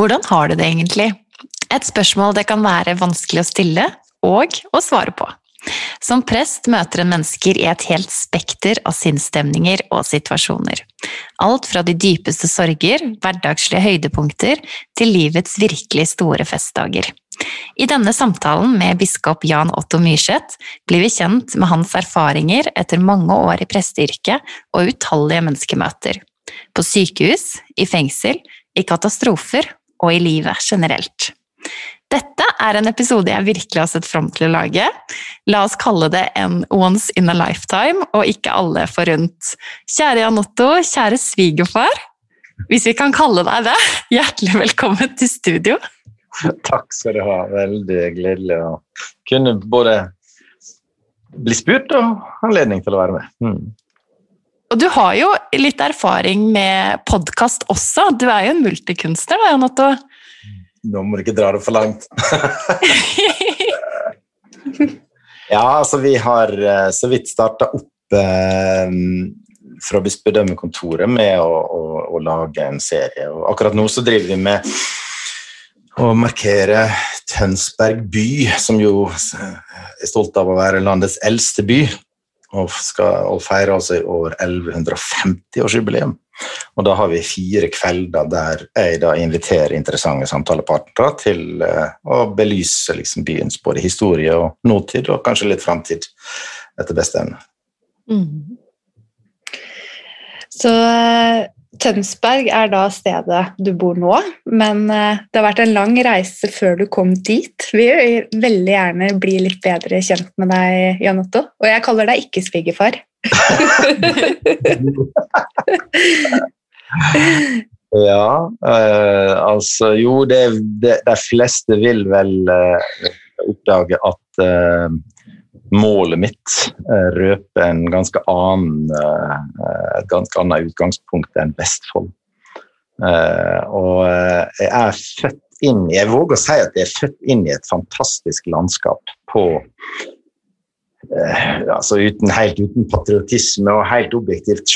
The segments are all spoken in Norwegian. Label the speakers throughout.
Speaker 1: Hvordan har du det egentlig? Et spørsmål det kan være vanskelig å stille og å svare på. Som prest møter en mennesker i et helt spekter av sinnsstemninger og situasjoner. Alt fra de dypeste sorger, hverdagslige høydepunkter, til livets virkelig store festdager. I denne samtalen med biskop Jan Otto Myrseth blir vi kjent med hans erfaringer etter mange år i presteyrket og utallige menneskemøter. På sykehus, i fengsel, i katastrofer og i livet generelt. Dette er en episode jeg virkelig har sett fram til å lage. La oss kalle det en once in a lifetime, og ikke alle forunt. Kjære Jan Otto, kjære svigerfar. Hvis vi kan kalle deg det, hjertelig velkommen til studio.
Speaker 2: Takk skal du ha. Veldig gledelig å kunne både bli spurt og anledning til å være med. Mm.
Speaker 1: Og du har jo litt erfaring med podkast også. Du er jo en multikunstner, da, Jan Otto?
Speaker 2: Nå må du ikke dra det for langt. ja, altså vi har eh, så vidt starta opp eh, fra bispedømmekontoret med å, å, å, lage en serie. Og akkurat nå så driver vi med å markere Tønsberg by, som jo er stolt av å være landets eldste by og, skal, og feirer altså i år 1150-årsjubileum. Og da har vi fire kvelder der jeg da inviterer interessante samtalepartnere til uh, å belyse liksom, byens både historie og nåtid, og kanskje litt framtid, etter beste evne. Mm.
Speaker 3: Så Tønsberg er da stedet du bor nå, men eh, det har vært en lang reise før du kom dit. Vi vil veldig gjerne bli litt bedre kjent med deg, Jan Otto. Og jeg kaller deg ikke svigerfar.
Speaker 2: Ja, eh, altså jo, det, det, de fleste vil vel eh, oppdage at uh, målet mitt røper en ganske annen, et ganske annet utgangspunkt enn Vestfold. og jeg er født inn Jeg våger å si at jeg er født inn i et fantastisk landskap på altså uten, helt uten patriotisme og helt objektivt,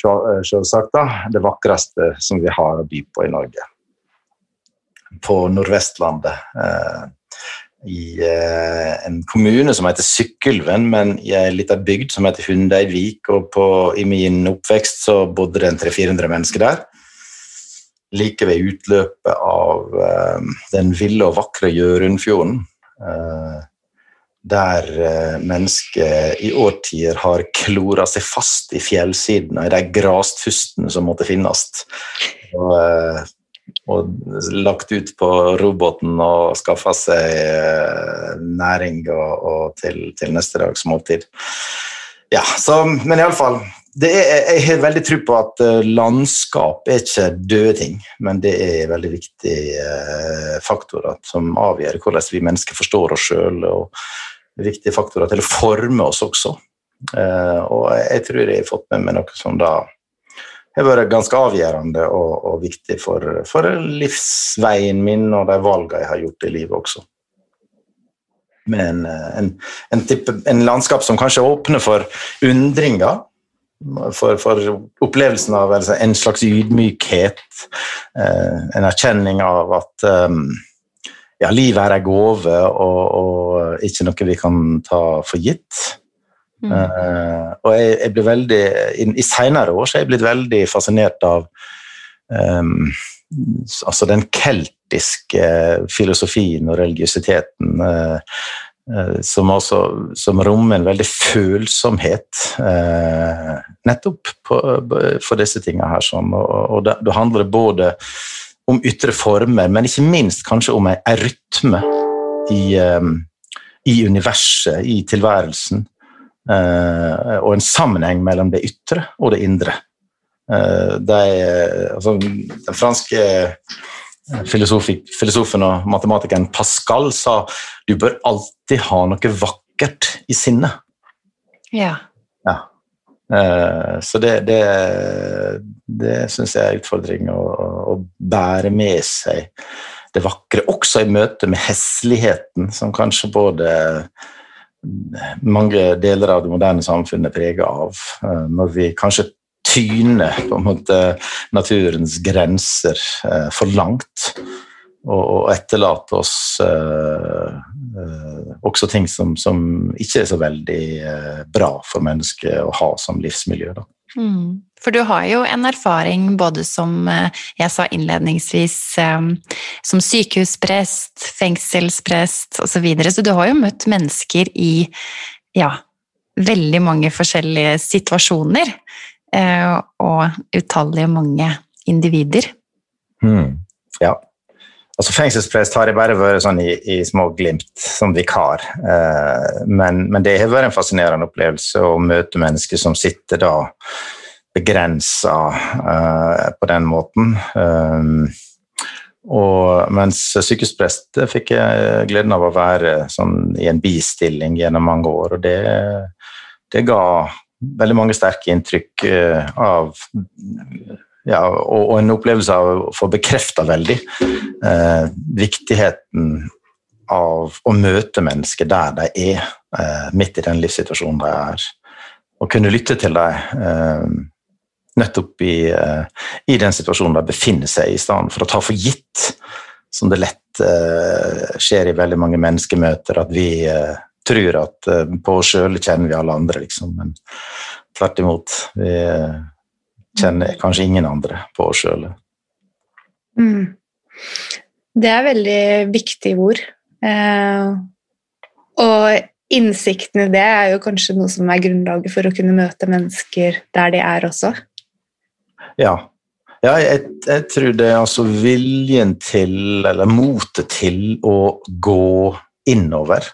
Speaker 2: selvsagt, det vakreste som vi har å by på i Norge. På Nordvestlandet. I eh, en kommune som heter Sykkylven, men i ei lita bygd som heter Hundeidvik. Og på, i min oppvekst så bodde det en 300-400 mennesker der. Like ved utløpet av eh, den ville og vakre Gjørundfjorden. Eh, der eh, mennesket i årtier har klora seg fast i fjellsidene, i de grastfustene som måtte finnes. Og, eh, og, lagt ut på roboten og skaffa seg eh, næring og, og til, til, neste dags måltid. Ja, så, men iallfall jeg har veldig tro på at landskap er ikke døde ting, men det er veldig viktige faktorer som avgjør hvordan vi mennesker forstår oss sjøl og viktige faktorer til å forme oss også. Eh, og jeg tror jeg har fått med meg noe som da har vært ganske avgjørende og, og viktig for, for, livsveien min og de valgene jeg har gjort i livet også. Med en, en, en, type, en landskap som kanskje åpner for undringer. For, for opplevelsen av altså, en slags ydmykhet, eh, en erkjenning av at um, ja, livet er en gave og, og, ikke noe vi kan ta for gitt. Uh, og jeg, jeg ble veldig, I, i senere år så er jeg blitt veldig fascinert av um, altså den keltiske filosofien og religiøsiteten. Uh, uh, som, også, som rommer en veldig følsomhet nettopp på, for disse tingene her. Sånn. Og, og da, da handler det både om ytre former, men ikke minst kanskje om en rytme i, um, i, universet, i tilværelsen. Uh, og en sammenheng mellom det ytre og det indre. Uh, de, altså, den franske filosofen og matematikeren Pascal sa du bør alltid ha noe vakkert i sinnet.
Speaker 1: Ja.
Speaker 2: ja. Så det, det, det syns jeg er en utfordring å, å, bære med seg det vakre, også i møte med hesligheten, som kanskje både mange deler av det moderne samfunnet er prega av. Uh, når vi kanskje tyner på en måte naturens grenser uh, for langt og, etterlate oss uh, også ting som, som, ikke er så veldig bra for mennesket å ha som livsmiljø.
Speaker 1: Mm. For du har jo en erfaring både som jeg sa innledningsvis, um, som sykehusprest, fengselsprest osv., så, videre. så du har jo møtt mennesker i ja, veldig mange forskjellige situasjoner. og utallige mange individer.
Speaker 2: Mm. Ja, Altså Fengselsprest har jeg bare vært sånn i, i små glimt som vikar. Eh, men, men, det har vært en fascinerende opplevelse å møte mennesker som sitter da begrensa eh, på den måten. Eh, og mens sykehusprest fikk jeg gleden av å være sånn, i en bistilling gjennom mange år, og det, det ga veldig mange sterke inntrykk eh, av ja, og, og, en opplevelse av å få bekrefta veldig eh, viktigheten av å møte mennesker der de er, eh, midt i den livssituasjonen de er. Og kunne lytte til dem eh, nettopp i, eh, i, den situasjonen de befinner seg i, stedet for å ta for gitt, som det lett eh, skjer i veldig mange menneskemøter, at vi eh, tror at på oss sjøl kjenner vi alle andre, liksom. Men tvert imot. vi kjenner kanskje ingen andre på oss sjøl.
Speaker 3: Mm. Det er veldig viktige ord. Eh, og innsikten i det er jo kanskje noe som er grunnlaget for å kunne møte mennesker der de er også.
Speaker 2: Ja. ja jeg, jeg, tror det er altså viljen til, eller motet til, å gå innover.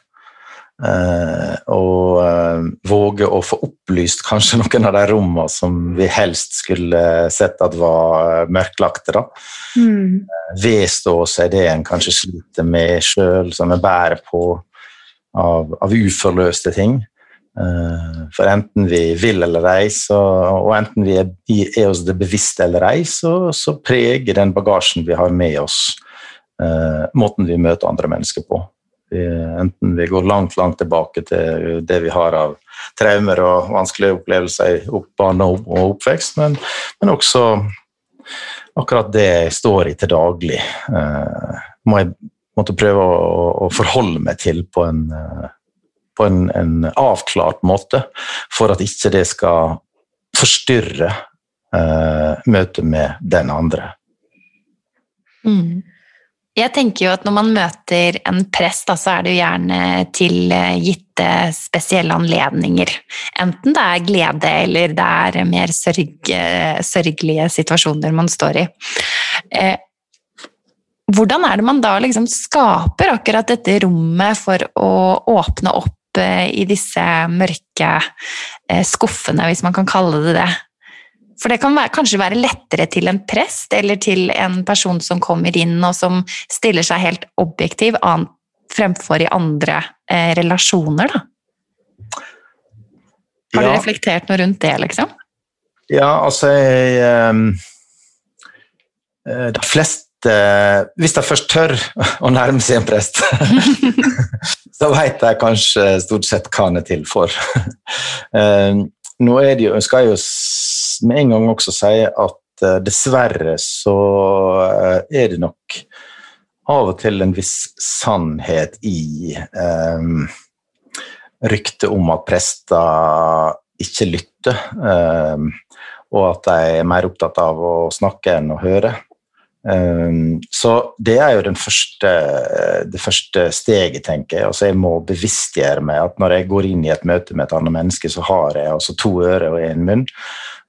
Speaker 2: Uh, og uh, våge å få opplyst kanskje noen av de rommene som vi helst skulle sett at var mørklagte. da. Mm. Vedstå seg det en kanskje sliter med sjøl, som en bærer på av, av uforløste ting. For enten vi vil eller ei, og enten vi er, er oss det bevisste eller ei, så, så, preger den bagasjen vi har med oss, måten vi møter andre mennesker på. Enten vi går langt, langt tilbake til det vi har av traumer og vanskelige opplevelser i barne og oppvekst, men, men, også akkurat det jeg står i til daglig, eh, må jeg måtte prøve å, å, forholde meg til på en, eh, på en, en avklart måte, for at ikke det skal forstyrre eh, møtet med den andre.
Speaker 1: Mm. Jeg tenker jo at når man møter en prest, da, så er det jo gjerne til eh, gitte spesielle anledninger. Enten det er glede eller det er mer sørg, sørgelige situasjoner man står i. Eh, hvordan er det man da liksom skaper akkurat dette rommet for å åpne opp eh, i disse mørke skuffene, hvis man kan kalle det det? For det kan være, kanskje være lettere til en prest eller til en person som kommer inn og som stiller seg helt objektiv, fremfor i andre eh, relasjoner, da. Har ja. du reflektert noe rundt det, liksom?
Speaker 2: Ja, altså jeg um, De fleste Hvis de først tør å nærme seg en prest, så vet jeg kanskje stort sett hva han er til for. nå er det jo, skal jeg jo med en gang også si at uh, dessverre så uh, er det nok av og til en viss sannhet i um, ryktet om at prester ikke lytter, um, og at de er mer opptatt av å snakke enn å høre. Um, så det er jo første, det første steget, tenker jeg. Altså jeg må bevisstgjøre meg at når jeg går inn i et møte med et annet menneske, så har jeg altså to ører og én munn,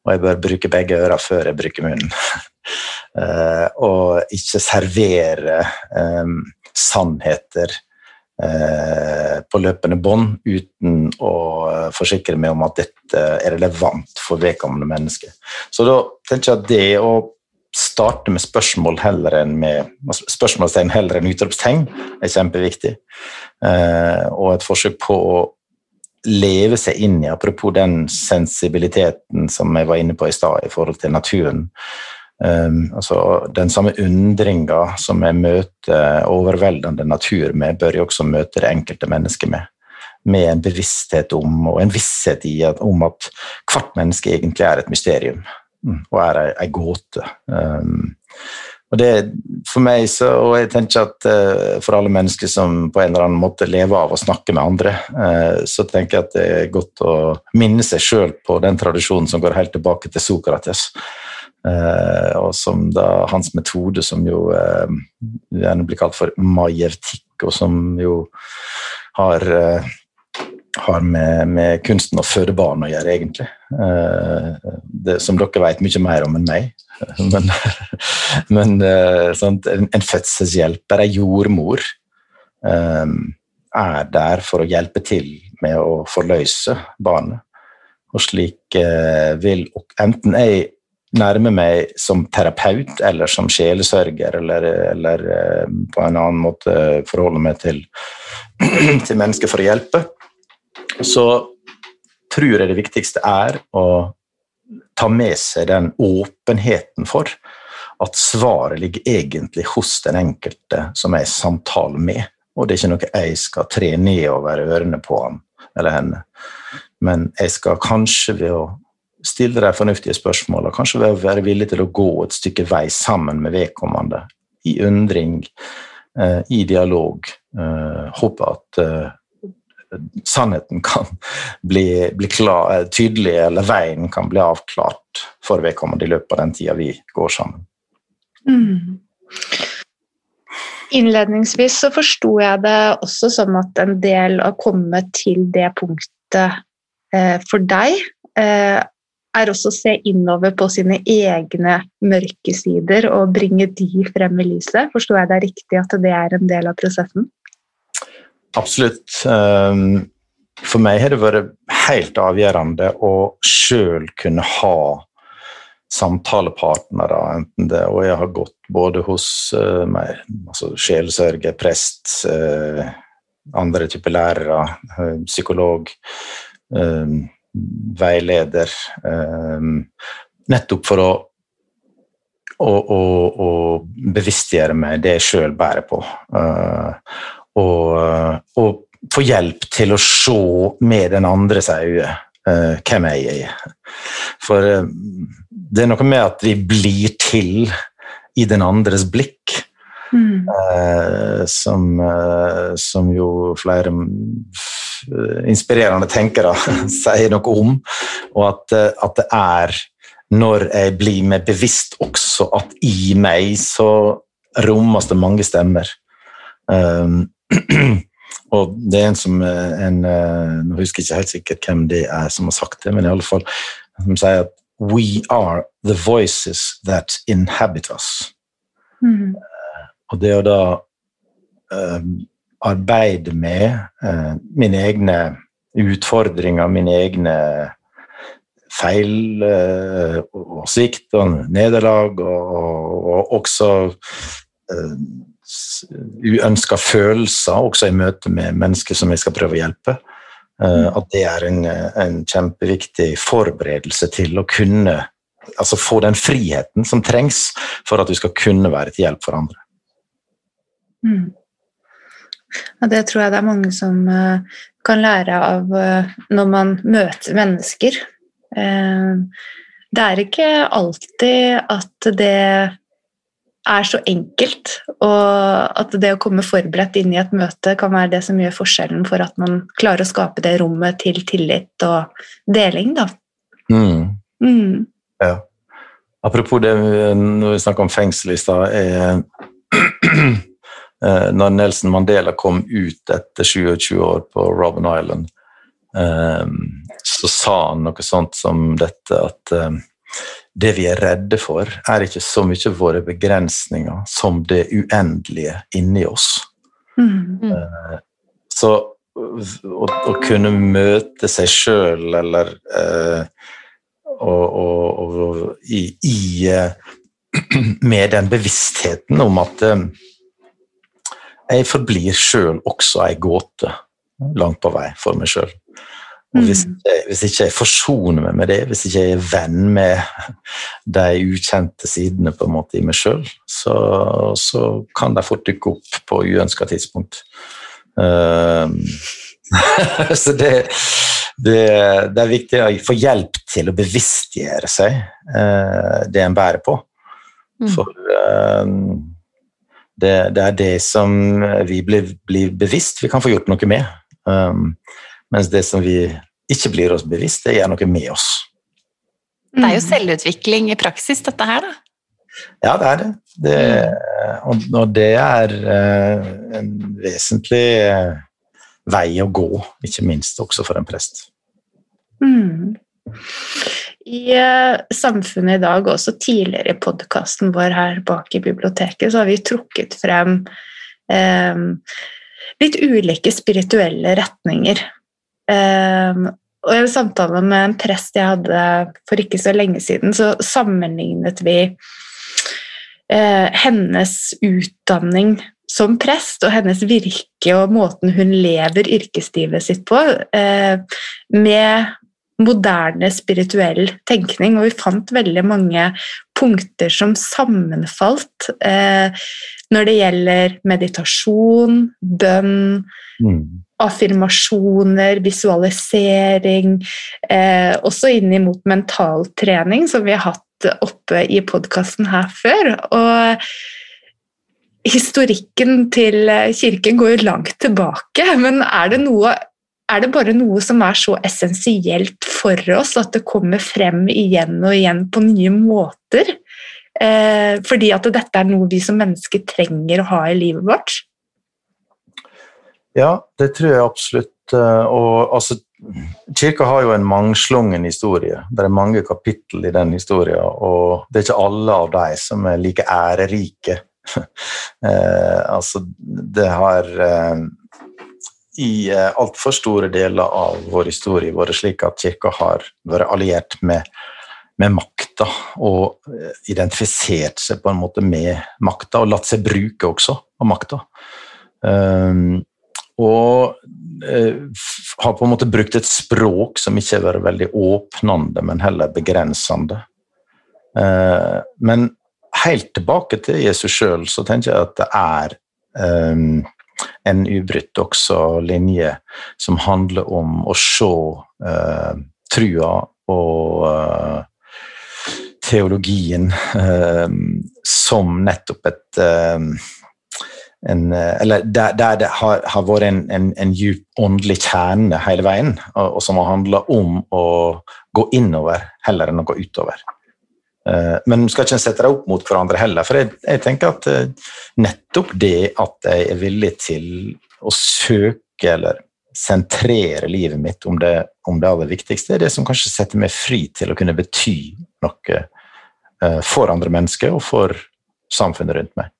Speaker 2: og jeg bør bruke begge ører før jeg bruker munnen. uh, og ikke servere um, sannheter uh, på løpende bånd uten å forsikre meg om at dette er relevant for vedkommende menneske. Så da tenker jeg at det å starte med spørsmål heller enn med spørsmålstegn heller enn utropstegn er kjempeviktig. Eh, og et forsøk på å leve seg inn i, apropos den sensibiliteten som jeg var inne på i stad i forhold til naturen. Um, altså, den samme undringa som jeg møter overveldende natur med, bør jeg også møte det enkelte mennesket med. Med en bevissthet om, og en visshet i at, om at hvert menneske egentlig er et mysterium og er ei gåte. Um, og det for meg så, og jeg tenker at uh, For alle mennesker som på en eller annen måte lever av å snakke med andre, uh, så tenker jeg at det er godt å minne seg sjøl på den tradisjonen som går helt tilbake til Sokrates. Uh, og som da hans metode, som jo gjerne blir kalt for majertikk, og som jo har har med, med, kunsten å føde barn å gjøre, egentlig. Eh, det, som dere vet mye mer om enn meg. Men, men eh, sånt, en, en, fødselshjelper, ei jordmor, eh, er der for å hjelpe til med å forløse barnet. Og slik vil enten jeg nærme meg som terapeut eller som sjelesørger, eller, eller på en annen måte forholde meg til, til mennesker for å hjelpe så tror jeg det viktigste er å ta med seg den åpenheten for at svaret ligger egentlig hos den enkelte som jeg samtaler med. Og det er ikke noe jeg skal tre nedover ørene på han eller henne. Men jeg skal kanskje ved å stille de fornuftige spørsmålene, kanskje ved å være villig til å gå et stykke vei sammen med vedkommende, i undring, eh, i dialog, eh, håpe at eh, sannheten kan bli, bli klar, eh, tydelig, eller veien kan bli avklart for vedkommende i løpet av den tida vi går sammen. Mm.
Speaker 3: Innledningsvis så forsto jeg det også som at en del av å komme til det punktet eh, for deg eh, er også å se innover på sine egne mørke sider og bringe de frem i lyset. Forsto jeg det riktig at det er en del av prosessen?
Speaker 2: Absolutt. Um, for meg har det vært helt avgjørende å sjøl kunne ha samtalepartnere, enten det Og jeg har gått både hos uh, meg, altså sjelesørger, prest, uh, andre typer lærere, uh, psykolog, veileder Nettopp for å, å, å, å bevisstgjøre meg det jeg sjøl bærer på. Og, og få hjelp til å se med den andres øyne hvem jeg er. For det er noe med at vi blir til i den andres blikk. Mm. Eh, som, eh, som, jo flere inspirerende tenkere sier noe om. Og at, eh, at, det er når jeg blir meg bevisst også at i meg så rommes det mange stemmer. Um, og det er en som en, Nå husker jeg ikke helt sikkert hvem det er som har sagt det, men i alle fall som sier at We are the voices that inhabit us. Mm. Og det å da um, arbeide med uh, mine egne utfordringer, mine egne feil uh, og svikt og nederlag, og, og, og også uh, uønska følelser, også i møte med mennesker som vi skal prøve å hjelpe. Eh, at det er en, en, kjempeviktig forberedelse til å kunne altså få den friheten som trengs for at du skal kunne være til hjelp for andre.
Speaker 4: Mm. Ja, det tror jeg det er mange som uh, kan lære av uh, når man møter mennesker. Det er ikke alltid at det er så enkelt, og at det å komme forberedt inn i et møte kan være det som gjør forskjellen for at man klarer å skape det rommet til tillit og deling, da.
Speaker 2: Mm. Mm. Ja. Apropos det når vi snakker om fengsel i stad eh, Når Nelson Mandela kom ut etter 27 år på Robben Island, eh, så sa han noe sånt som dette at eh, det vi er redde for, er ikke så mye våre begrensninger som det uendelige inni oss. Mm. Eh, så å, å, kunne møte seg sjøl eller eh, og, og, og, i, i, eh, Med den bevisstheten om at eh, jeg forblir sjøl også ei gåte langt på vei for meg sjøl. Og hvis, mm. hvis ikke jeg forsoner meg med det, hvis ikke jeg er venn med de ukjente sidene på en måte i meg sjøl, så, så, kan de fort dukke opp på uønska tidspunkt. Uh, så det, det, det, er viktig å få hjelp til å bevisstgjøre seg uh, det en bærer på. Mm. For uh, det, det, er det som vi blir, blir, bevisst vi kan få gjort noe med. Um, mens det som vi ikke blir oss bevisst, det gjør noe med oss.
Speaker 1: Det er jo selvutvikling i praksis, dette her, da.
Speaker 2: Ja, det er det. det og, og, det er uh, en vesentlig uh, vei å gå, ikke minst også for en prest. Mm.
Speaker 4: I uh, samfunnet i dag, også tidligere i podkasten vår her bak i biblioteket, så har vi trukket frem litt ulike spirituelle retninger Um, og I samtale med en prest jeg hadde for ikke så lenge siden, så sammenlignet vi uh, hennes utdanning som prest og hennes virke og måten hun lever yrkeslivet sitt på, uh, med moderne spirituell tenkning, og vi fant veldig mange punkter som sammenfalt eh, når det gjelder meditasjon, bønn, mm affirmasjoner, visualisering, eh, også inn mot mentaltrening, som vi har hatt oppe i podkasten her før. Og historikken til kirken går jo langt tilbake, men er det, noe, er det bare noe som er så essensielt for oss at det kommer frem igjen og igjen på nye måter? Eh, fordi at dette er noe vi som mennesker trenger å ha i livet vårt?
Speaker 2: Ja, det tror jeg absolutt. Eh, og altså, Kirka har jo en mangslungen historie. Det er mange kapittel i den historien, og det er ikke alle av de som er like ærerike. eh, altså, det har eh, i eh, altfor store deler av vår historie vært slik at kirka har vært alliert med, med makta og identifisert seg på en måte med makta, og latt seg bruke også av makta. Um, og eh, har på en måte brukt et språk som ikke har vært veldig åpnende, men heller begrensende. Eh, men helt tilbake til Jesus sjøl, så tenker jeg at det er eh, en ubrutt også linje som handler om å se eh, trua og uh, teologien uh, som nettopp et en, eller der, der, det har, har vært en, en, en djup åndelig kjerne hele veien, og, og som har handla om å gå innover heller enn å gå utover. Uh, men skal ikke sette deg opp mot hverandre heller. For jeg, jeg, tenker at uh, nettopp det at jeg er villig til å søke eller sentrere livet mitt om det, om det aller viktigste, er det som kanskje setter meg fri til å kunne bety noe uh, for andre mennesker og for samfunnet rundt meg.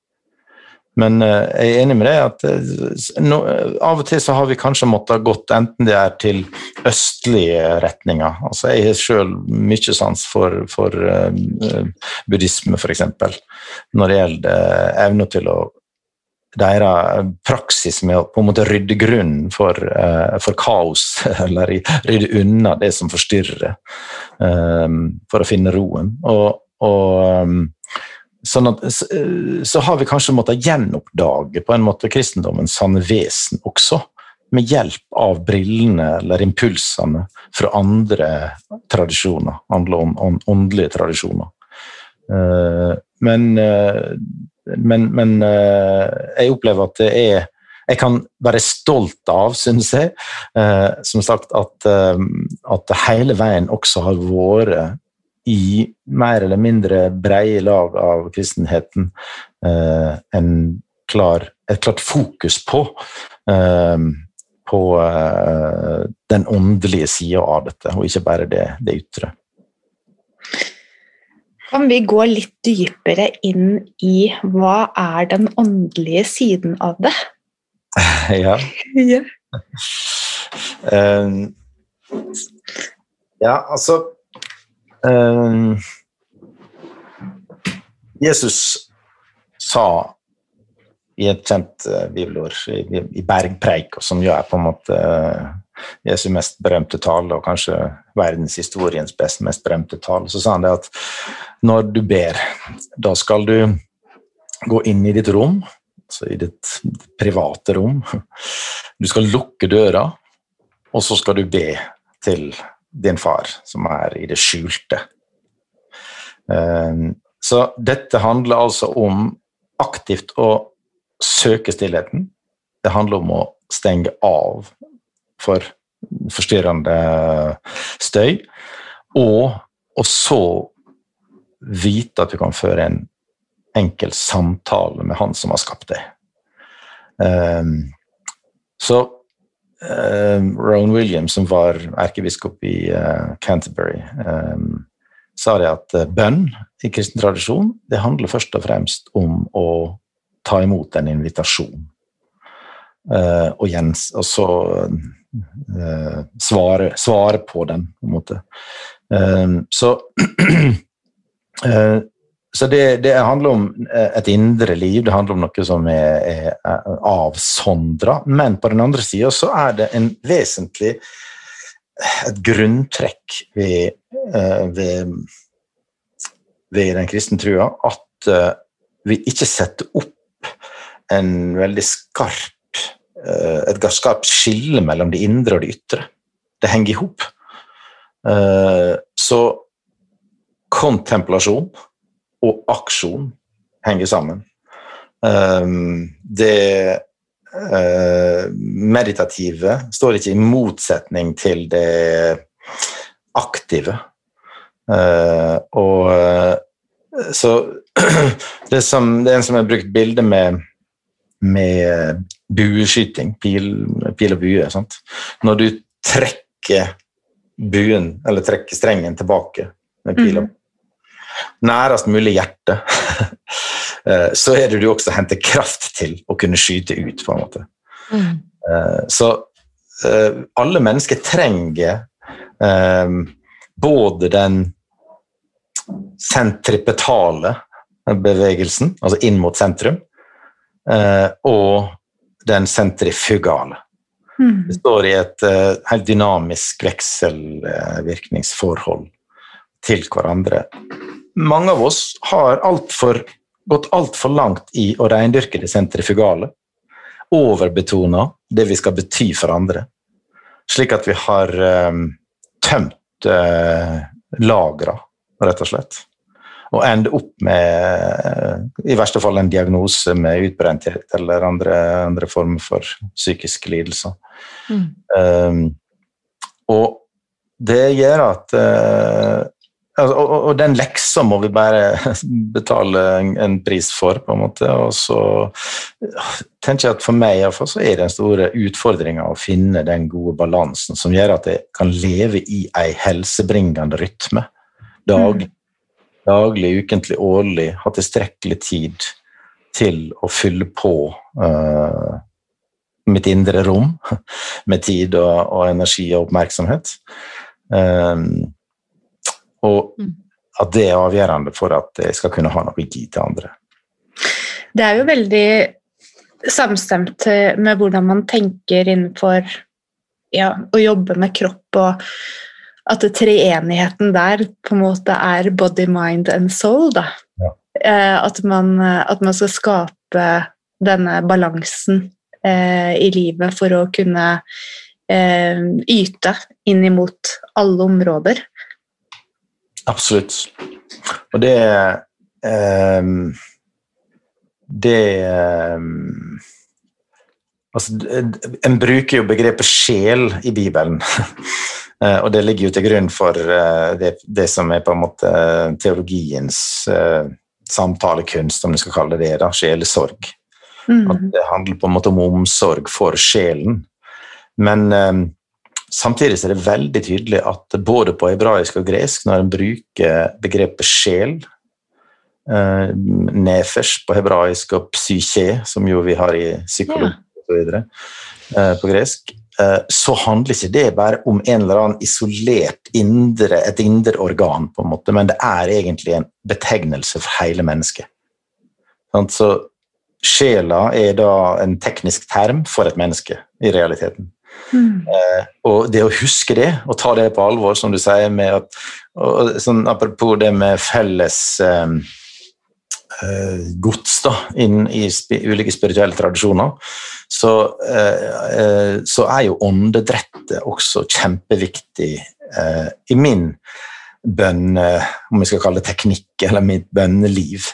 Speaker 2: Men uh, jeg er enig med deg at uh, no, av og til så har vi kanskje måttet gått enten det er til østlige retninger altså Jeg har sjøl mye sans for, for uh, buddhisme, f.eks. Når det gjelder evna til å deres praksis med å på en måte rydde grunnen for, for kaos, eller rydde unna det som forstyrrer, for å finne roen. Og, og um, Sånn at, så har vi kanskje måttet gjenoppdage på en måte kristendommens sanne vesen også, med hjelp av brillene eller impulsene fra andre tradisjoner, åndelige tradisjoner. Eh, men, eh, men, men eh, jeg opplever at det er jeg kan være stolt av, synes jeg, som sagt, at, at det hele veien også har vært i mer eller mindre breie lag av kristenheten eh, klar, et klart fokus på, eh, på eh, den åndelige sida av dette, og ikke bare det, det ytre.
Speaker 4: Kan vi gå litt dypere inn i hva er den åndelige siden av det?
Speaker 2: ja.
Speaker 4: ja.
Speaker 2: Uh, ja, altså Jesus sa i et kjent uh, bibelord, i, Bergpreik, som gjør på en måte uh, Jesu mest berømte tale, og kanskje verdenshistoriens best, mest berømte tale, så sa han det at når du ber, da skal du gå inn i ditt rom, altså i ditt private rom. Du skal lukke døra, og så skal du be til din far, som er i det skjulte. Ehm, så dette handler altså om aktivt å søke stillheten. Det handler om å stenge av for forstyrrende støy. Og, og så vite at du kan føre en enkel samtale med han som har skapt deg. Um, så Rowan Williams, som var erkebiskop i uh, Canterbury, um, sa det at uh, bønn i kristen tradisjon det handler først og fremst om å ta imot en invitasjon. og, Jens, og så svare, svare, på den, på en måte. så så det, det, handler om eh, et indre liv, det handler om noe som er, er avsondra. Men på den andre sida så er det en vesentlig et grunntrekk ved, eh, ved, ved den kristne trua at eh, vi ikke setter opp en veldig skarp et skarpt skille mellom det indre og det ytre. Det henger i hop. Så kontemplasjon og aksjon henger sammen. Um, det uh, meditative står ikke i motsetning til det aktive. Uh, og uh, så det, som, det, er en som har brukt bilde med, med bueskyting, pil, pil, og bue. Sant? Når du trekker buen, eller trekker strengen tilbake med pil og mm nærest mulig hjertet, eh, så er det du også henter kraft til å kunne skyte ut, på en måte. Mm. Eh, så eh, alle mennesker trenger både den sentripetale bevegelsen, altså inn mot sentrum, og den sentrifugale.
Speaker 4: Mm.
Speaker 2: Det står i et helt dynamisk vekselvirkningsforhold til hverandre. Mange av oss har alt for, gått altfor langt i å reindyrke det sentrifugale. Overbetona det vi skal bety for andre. Slik at vi har eh, tømt eh, lagra, rett og slett. Og ender opp med i verste fall en diagnose med utbrenthet eller andre, andre former for psykiske lidelser.
Speaker 1: Mm.
Speaker 2: Um, og det gjør at uh, altså, og, og- den leksa må vi bare betale en, en pris for, på en måte. Og så tenker jeg at for meg i hvert fall, så er den store utfordringa å finne den gode balansen som gjør at jeg kan leve i ei helsebringende rytme. Dag, Daglig, ukentlig, årlig. Ha tilstrekkelig tid til å fylle på uh, mitt indre rom med tid og, og energi og oppmerksomhet. Um, og
Speaker 1: Mm.
Speaker 2: at det er avgjørende for at jeg skal kunne ha noe å gi til andre.
Speaker 4: Det er jo veldig samstemt eh, med hvordan man tenker innenfor ja, å jobbe med kropp, og at treenigheten der på en måte er body, mind and soul.
Speaker 2: Ja.
Speaker 4: Eh, at, man, eh, at man skal skape denne balansen eh, i livet for å kunne eh, yte inn imot alle områder.
Speaker 2: Absolutt. Og det um, Det um, Altså, en bruker jo begrepet sjel i Bibelen, Eh, og det ligger jo til grunn for eh, det, det som er på en måte teologiens uh, samtalekunst, om du skal kalle det det, da, sjelesorg. At
Speaker 4: Mm.
Speaker 2: det handler på en måte om omsorg for sjelen. Men eh, samtidig er det veldig tydelig at både på hebraisk og gresk, når en bruker begrepet sjel, eh, nefesh på hebraisk og psyche, som jo vi har i psykologi videre, eh, på gresk, eh, så handler ikke det bare om en eller annen isolert indre, et indre organ, på en måte, men det er egentlig en betegnelse for hele mennesket. Så sjela er da en teknisk term for et menneske, i realiteten.
Speaker 4: Mm.
Speaker 2: Eh, og det å huske det, og ta det på alvor, som du sier, med at, og, sånn, apropos det med felles eh, eh, gods da, inn i sp ulike spirituelle tradisjoner, så, eh, eh, så er jo åndedrettet også kjempeviktig eh, i min bønne, om vi skal kalle det teknikk, eller mitt bønneliv.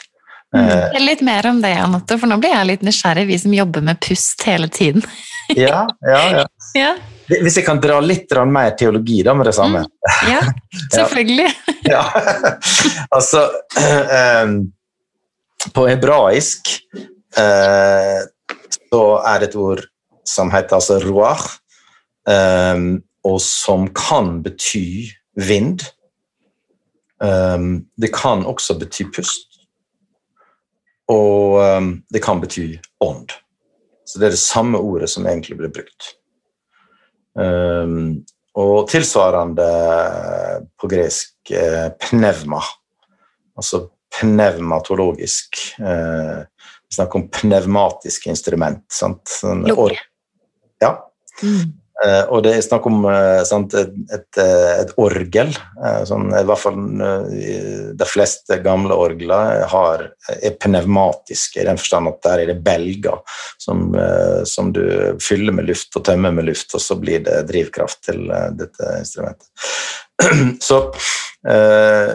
Speaker 1: Fortell litt mer om det, Anette, for nå blir jeg litt nysgjerrig, vi som jobber med pust hele tiden.
Speaker 2: Ja, ja, ja.
Speaker 1: Ja,
Speaker 2: Hvis jeg kan dra litt mer teologi da med det samme.
Speaker 1: ja selvfølgelig.
Speaker 2: Ja, altså um, På hebraisk uh, så er det et ord som heter altså roar, um, og som kan bety vind. Um, det kan også bety pust. Og det kan bety ånd. Så det er det samme ordet som egentlig blir brukt. Um, og tilsvarende på gresk eh, pnevma, altså pneumatologisk. Eh, vi snakker om pneumatiske instrument. Sant? Sånn
Speaker 1: Lukke.
Speaker 2: Ja.
Speaker 1: Mm.
Speaker 2: Eh, og det er snakk om eh, sant, et, et, eh, orgel. sånn, I hvert fall de fleste gamle orgler har, er pneumatiske, i den forstand at der er det belger som, som du fyller med luft og tømmer med luft, og så blir det drivkraft til dette instrumentet. Så eh,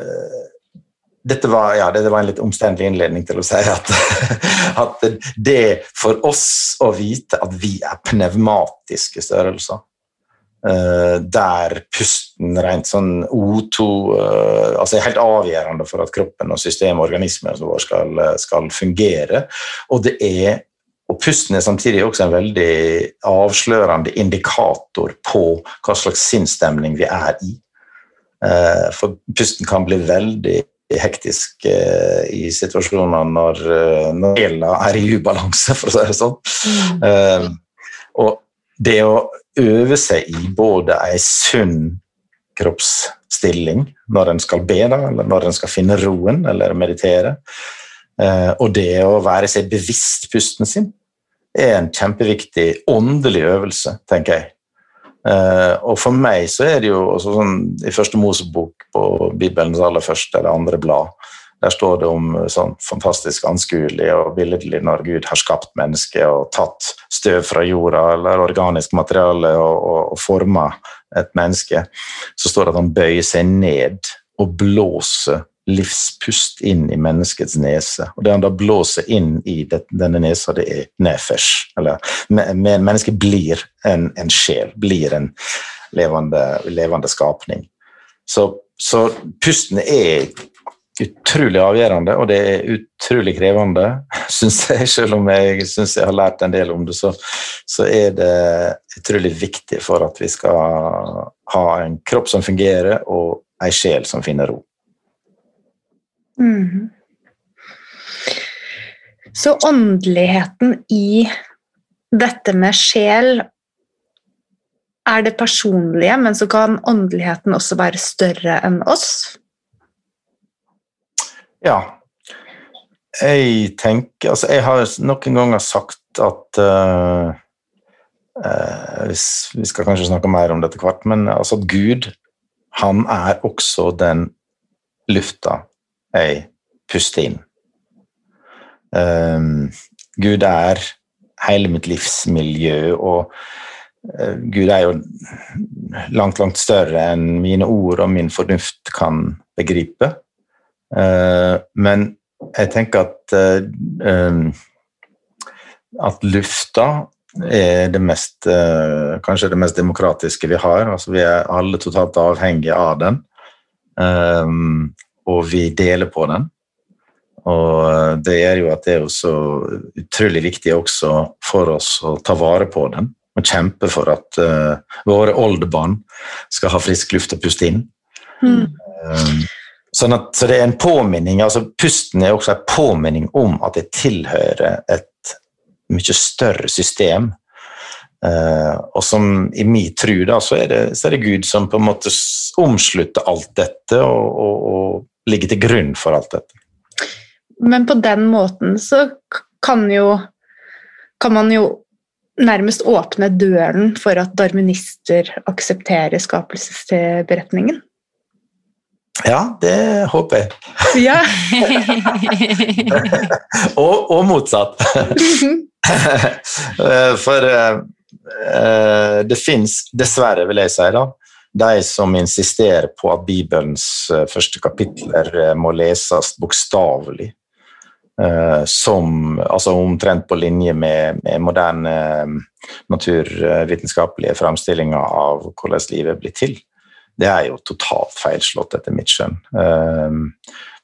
Speaker 2: dette var, ja, det var en litt omstendelig innledning til å si at, at det for oss å vite at vi er pneumatiske størrelser, eh, der pusten rent sånn O2 eh, altså er helt avgjørende for at kroppen og systemet og organismen vår skal, skal fungere. Og det er og pusten er samtidig også en veldig avslørende indikator på hva slags sinnsstemning vi er i. Eh, For pusten kan bli veldig hektisk eh, i situasjoner når, eh, når er i ubalanse, for å si det sånn.
Speaker 1: Mm.
Speaker 2: Eh, og det å øve seg i både ei sunn kroppsstilling når en skal be, da, eller når en skal finne roen eller meditere, eh, og det å være seg bevisst pusten sin, er en kjempeviktig åndelig øvelse, tenker jeg. Uh, og for meg så er det jo sånn, I første Mosebok på Bibelens aller første eller andre blad der står det om sånn fantastisk anskuelig og billedlig når Gud har skapt mennesket og tatt støv fra jorda eller organisk materiale og, og, og forma et menneske. Så står det at han bøyer seg ned og blåser livspust inn i menneskets nese. Og det han da blåser inn i det, denne nesa, det er nefesh. Eller mennesket blir en, en, sjel, blir en levende, levende skapning. Så, så pusten er utrolig avgjørende, og det er utrolig krevende, syns jeg. Selv om jeg syns jeg har lært en del om det, så, så, er det utrolig viktig for at vi skal ha en kropp som fungerer, og ei sjel som finner ro. Mm.
Speaker 4: Så åndeligheten i dette med sjel er det personlige, men så kan åndeligheten også være større enn oss?
Speaker 2: Ja. Jeg tenker Altså, jeg har noen ganger sagt at uh, uh, Vi skal kanskje snakke mer om dette hvert, men altså at Gud, han er også den lufta jeg puster inn. Um, Gud er hele mitt livsmiljø, og uh, Gud er jo langt, langt større enn mine ord og min fornuft kan begripe. Uh, men jeg tenker at uh, at lufta er det mest, kanskje det mest demokratiske vi har. Altså, vi er alle totalt avhengige av den. Um, og vi deler på den. Og det gjør jo at det er så utrolig viktig også for oss å ta vare på den og kjempe for at uh, våre oldebarn skal ha frisk luft å puste inn. Mm. Um, sånn at, så det er en påminning, altså Pusten er også en påminning om at det tilhører et mye større system. Uh, og som i min tro da, så er, det, så er, det, Gud som på en måte omslutter alt dette og, og, og ligge til grunn for alt dette.
Speaker 4: Men på den måten så kan jo kan man jo nærmest åpne døren for at darwinister aksepterer skapelsesberetningen.
Speaker 2: Ja, det håper jeg.
Speaker 4: Ja.
Speaker 2: og, og, motsatt. For uh, det fins, dessverre vil jeg si, da, de som insisterer på at Bibelens eh, første kapitler eh, må leses bokstavelig. Eh, som altså omtrent på linje med, med moderne naturvitenskapelige framstillinger av hvordan livet blir til. Det er jo totalt feilslått, etter mitt skjønn.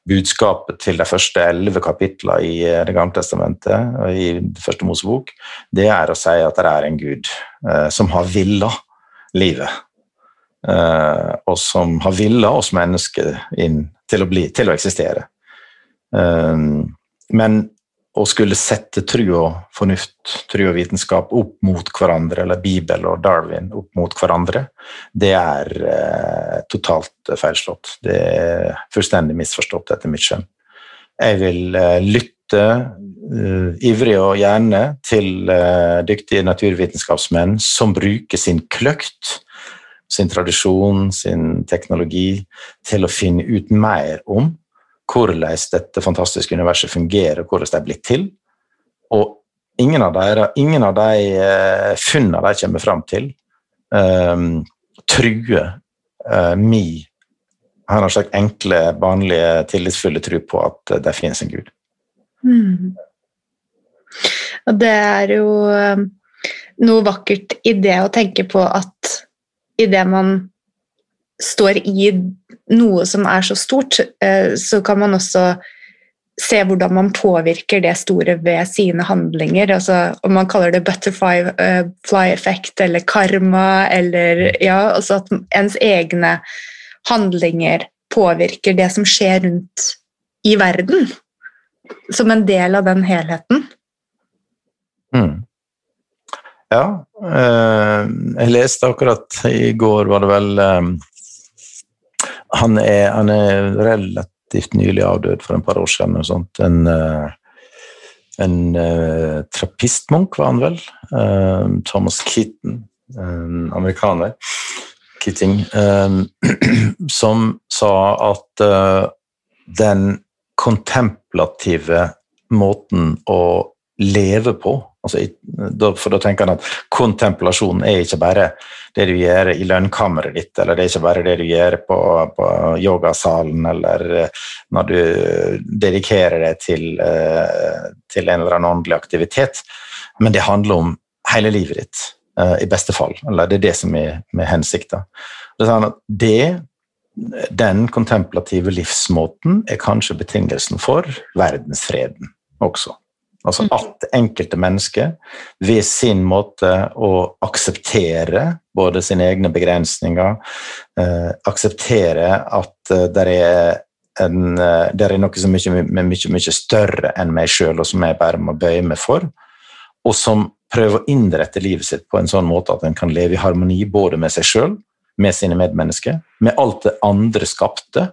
Speaker 2: Budskapet til de første elleve kapitlene i Det gamle testamentet, i det første Mosebok, det er å si at det er en gud som har villa livet og som har villa oss mennesker inn til å, bli, til å eksistere. Eh, men å skulle sette tru og fornuft, tru og vitenskap opp mot hverandre, eller Bibel og Darwin opp mot hverandre, det er eh, totalt feilslått. Det er fullstendig misforstått, etter mitt skjønn. Jeg vil eh, lytte uh, ivrig og gjerne til uh, dyktige naturvitenskapsmenn som bruker sin kløkt sin tradisjon, sin teknologi, til å finne ut mer om hvordan dette fantastiske universet fungerer, og hvordan det er blitt til. Og ingen av de, ingen av de uh, funnene de kommer fram til, um, truer uh, mi har en slags enkle, vanlige, tillitsfulle tro på at det finnes en gud. Mm.
Speaker 4: Og det er jo noe vakkert i det å tenke på at idet man står i noe som er så stort, eh, så kan man også se hvordan man påvirker det store ved sine handlinger. Altså, om man kaller det butterfly uh, effect eller karma, eller ja, altså at ens egne handlinger påvirker det som skjer rundt i verden, som en del av den helheten.
Speaker 2: Mm. Ja. eh, jeg leste akkurat i går, var det vel eh, han, er, han er relativt nylig avdød for en par år siden. Sånt. En, eh, en uh, trappistmunk, var han vel. Eh, Thomas Keaton, en amerikaner. Keating, eh, som sa at den kontemplative måten å leve på altså, For da tenker han at kontemplasjon er ikke bare det du gjør i lønnkammeret ditt, eller det er ikke bare det du gjør på, på yogasalen, eller eh, når du dedikerer deg til, eh, til en eller annen åndelig aktivitet, men det handler om hele livet ditt, eh, i beste fall. Eller det er det som er med hensikta. Den kontemplative livsmåten er kanskje betingelsen for verdensfreden også. Altså mm. at enkelte mennesker ved sin måte å akseptere både sine egne begrensninger, eh, akseptere at eh, det er, en, det er noe som er mye, mye, mye større enn meg sjøl, og som jeg bare må bøye meg for, og som prøver å innrette livet sitt på en sånn måte at en kan leve i harmoni både med seg sjøl, med sine medmennesker, med alt det andre skapte,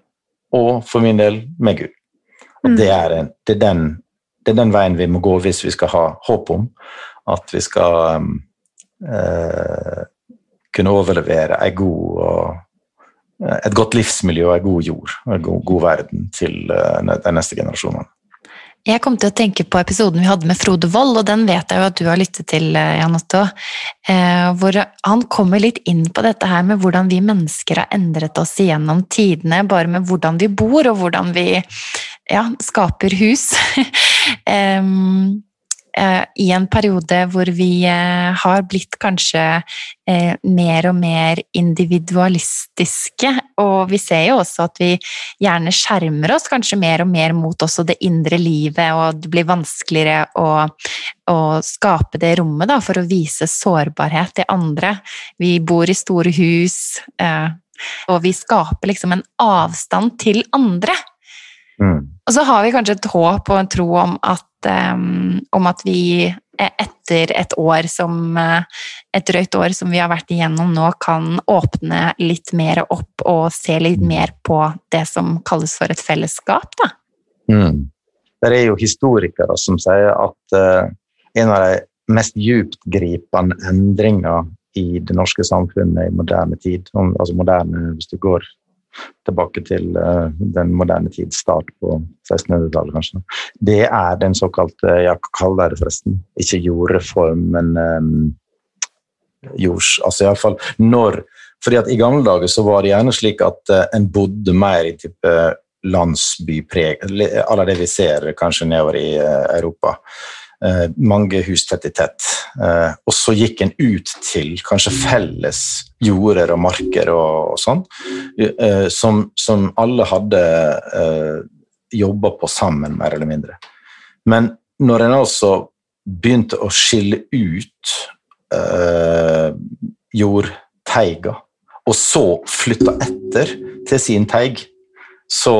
Speaker 2: og for min del med Gud. Og det, mm. er, en, det er den det er den veien vi må gå hvis vi skal ha håp om at vi skal um, eh, kunne overlevere god og, eh, et godt livsmiljø og en god jord og en god, god verden til uh, de neste generasjonene.
Speaker 1: Jeg kom til å tenke på episoden vi hadde med Frode Wold, og den vet jeg jo at du har lyttet til, eh, Jan Otto. Eh, hvor han kommer litt inn på dette her med hvordan vi mennesker har endret oss gjennom tidene, bare med hvordan vi bor og hvordan vi ja, skaper hus. um, uh, i en periode hvor vi uh, har blitt kanskje uh, mer og mer individualistiske. Og vi ser jo også at vi gjerne skjermer oss kanskje mer og mer mot også det indre livet, og det blir vanskeligere å, å skape det rommet da, for å vise sårbarhet til andre. Vi bor i store hus, og vi skaper liksom en avstand til andre. Mm. Og så har vi kanskje et håp og en tro om at um, om at vi etter et år som eh, et drøyt år som vi har vært igjennom nå, kan åpne litt mer opp og se litt mer på det som kalles for et fellesskap, da.
Speaker 2: Mm. Det er jo historikere som sier at uh, en av de mest dyptgripende endringer i det norske samfunnet i moderne tid, altså moderne hvis du går tilbake til uh, den moderne tids start på 1600-tallet, kanskje. Det er den såkalte Jeg kaller det forresten ikke jordreform, men um, jords... Altså iallfall når fordi at I gamle dager så var det gjerne slik at uh, en bodde mer i type landsbypreg, alle det vi ser kanskje nedover i Europa. Eh, mange hus tett i tett. Eh, og så gikk en ut til kanskje felles jorder og marker og, og sånn, eh, som, som, alle hadde jobba på sammen, mer eller mindre. Men når en altså begynte å skille ut eh, jordteiga, og så flytta etter til sin teig, så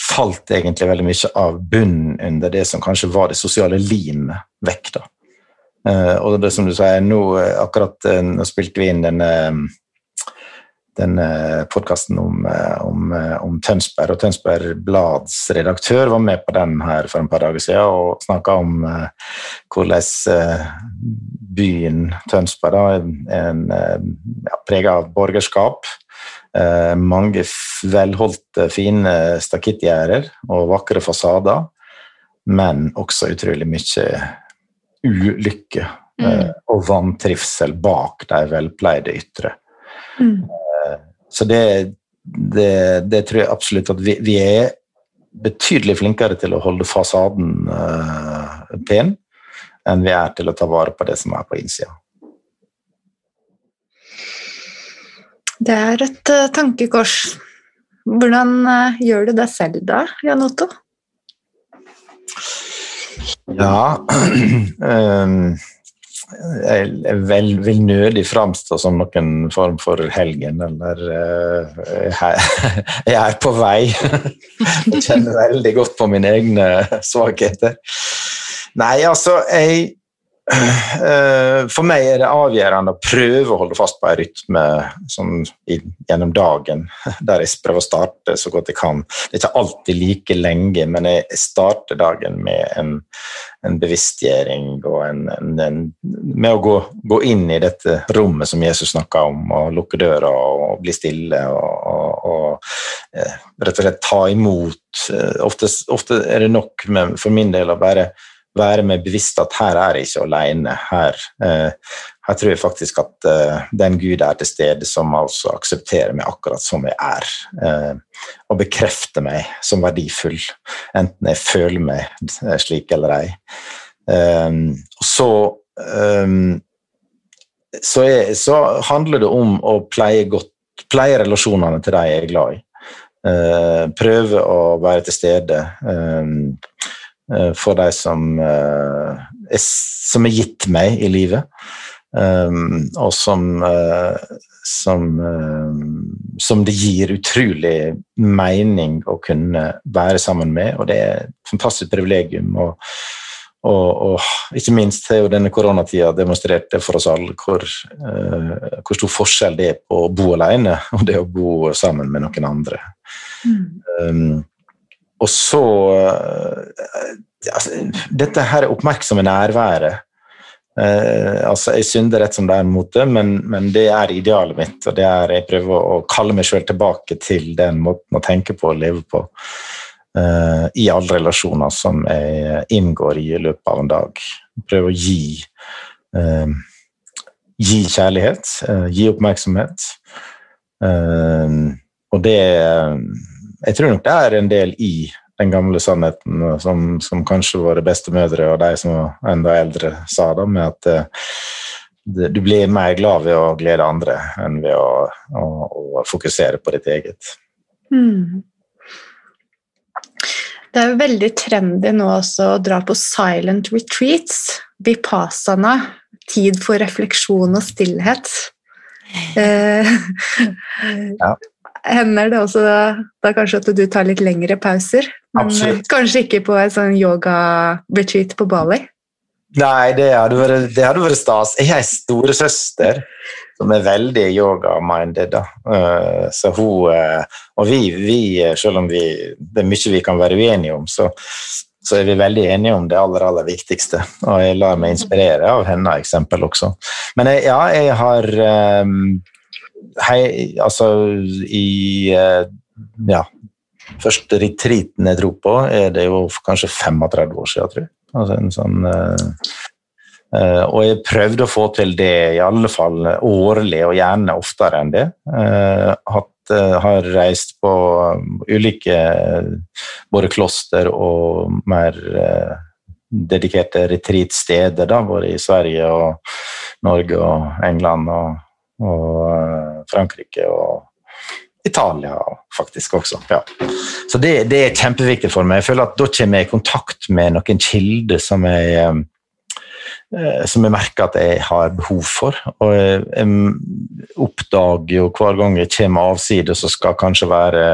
Speaker 2: falt egentlig veldig mye av bunnen under det som kanskje var det sosiale limet, vekk. da. Uh, og det som du sier, nå eh, akkurat uh, nå spilte vi inn denne, denne podkasten om, om, om, Tønsberg, og Tønsberg Blads redaktør var med på den her for en par dager siden og snakka om hvordan byen Tønsberg da, er ja, prega av borgerskap Eh, mange velholdte, fine stakittgjerder og vakre fasader, men også utrolig mye ulykke mm. Eh, og vantrivsel bak de velpleide ytre. Mm. Eh, så det, det, det, tror jeg absolutt at vi, vi, er betydelig flinkere til å holde fasaden pen enn vi er til å ta vare på det som er på innsida.
Speaker 4: Det er et uh, tankekors. Hvordan uh, gjør du det selv da, Jan Otto?
Speaker 2: Ja um, Jeg vel, vil nødig framstå som noen form for helgen, eller uh, jeg er på vei. jeg kjenner veldig godt på mine egne svakheter. Nei, altså, jeg for meg er det avgjørende å prøve å holde fast på en rytme sånn, gjennom dagen, der jeg prøver å starte så godt jeg kan. Det er ikke alltid like lenge, men jeg starter dagen med en, en bevisstgjøring og en, en, med å gå, gå, inn i dette rommet som Jesus snakka om, og lukke døra og bli stille og, og, og eh, rett og slett ta imot. Eh, ofte, ofte er det nok med, for min del å bare være meg bevisst at her er jeg ikke alene. Her, eh, her tror jeg faktisk at eh, den Gud er til stede som altså aksepterer meg akkurat som jeg er, eh, og bekrefter meg som verdifull, enten jeg føler meg eh, slik eller ei. Eh, og så eh, så, er, så, handler det om å pleie godt, pleie relasjonene til de jeg er glad i. prøve å være til stede. Eh, for de som, eh, er, som er gitt meg i livet, um, og som, som, som det gir utrolig mening å kunne være sammen med, og det er et fantastisk privilegium. og og, og, ikke minst har jo denne koronatida demonstrert det for oss alle hvor, uh, hvor, stor forskjell det er på å bo alene og det å bo sammen med noen andre. Mm. Um, og så eh, altså, Dette her oppmerksomme nærværet. Eh, altså, Jeg synder rett som det er mot det, men, men, det er idealet mitt. og det er Jeg prøver å kalle meg sjøl tilbake til den måten å tenke på og leve på. Eh, I alle relasjoner som jeg inngår i i løpet av en dag. Prøve å gi, eh, gi kjærlighet, eh, gi oppmerksomhet. Eh, og det jeg tror nok det er en del i den gamle sannheten som, som kanskje våre bestemødre og de som var enda eldre sa, da, med at uh, du blir mer glad ved å glede andre enn ved å, å, å fokusere på ditt eget. Mm.
Speaker 4: Det er jo veldig trendy nå også å dra på silent retreats. Vipassana. Tid for refleksjon og stillhet. Eh, ja hender det også da, da, kanskje at du tar litt lengre pauser. Men Absolutt. kanskje ikke på en sånn yoga-retreat på Bali?
Speaker 2: Nei, det hadde vært, det hadde vært stas. Jeg har en storesøster som er veldig yoga-minded. Uh, så hun uh, Og vi, vi, selv om vi, det er mye vi kan være uenige om, så, så er vi veldig enige om det aller, aller viktigste. Og jeg lar meg inspirere av henne eksempel også. Men jeg, ja, jeg har hei, altså i eh, Ja. Første retreaten jeg dro på, er det jo kanskje 35 år siden, tror jeg. Altså en sånn uh, og jeg prøvde å få til det i alle fall årlig, og gjerne oftere enn det. Uh, hatt, har reist på ulike både kloster og mer dedikerte retreatsteder, både i Sverige og Norge og England og og eh, Frankrike og Italia faktisk også. Ja. Så det, det, er kjempeviktig for meg. Jeg føler at Da kommer jeg i kontakt med noen kilder som jeg, eh, som jeg merker at jeg har behov for. Og jeg oppdager jo hver gang jeg kommer avside så skal kanskje være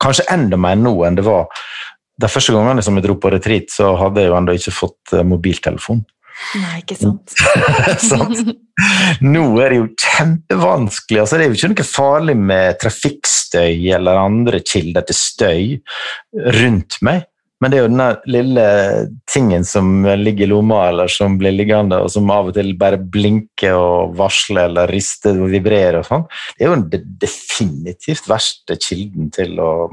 Speaker 2: Kanskje enda mer nå enn det var de første gangene som jeg dro på retreat, så hadde jeg jo ennå ikke fått eh, mobiltelefon.
Speaker 1: Nei, ikke sant.
Speaker 2: sant? Nå er det jo kjempevanskelig. Altså, det er jo ikke noe farlig med trafikkstøy eller andre kilder til støy rundt meg. Men det er jo den lille tingen som ligger i lomma, eller som blir liggende, og som av og til bare blinker og varsler eller rister og vibrerer og sånn. Det er jo den definitivt verste kilden til, å,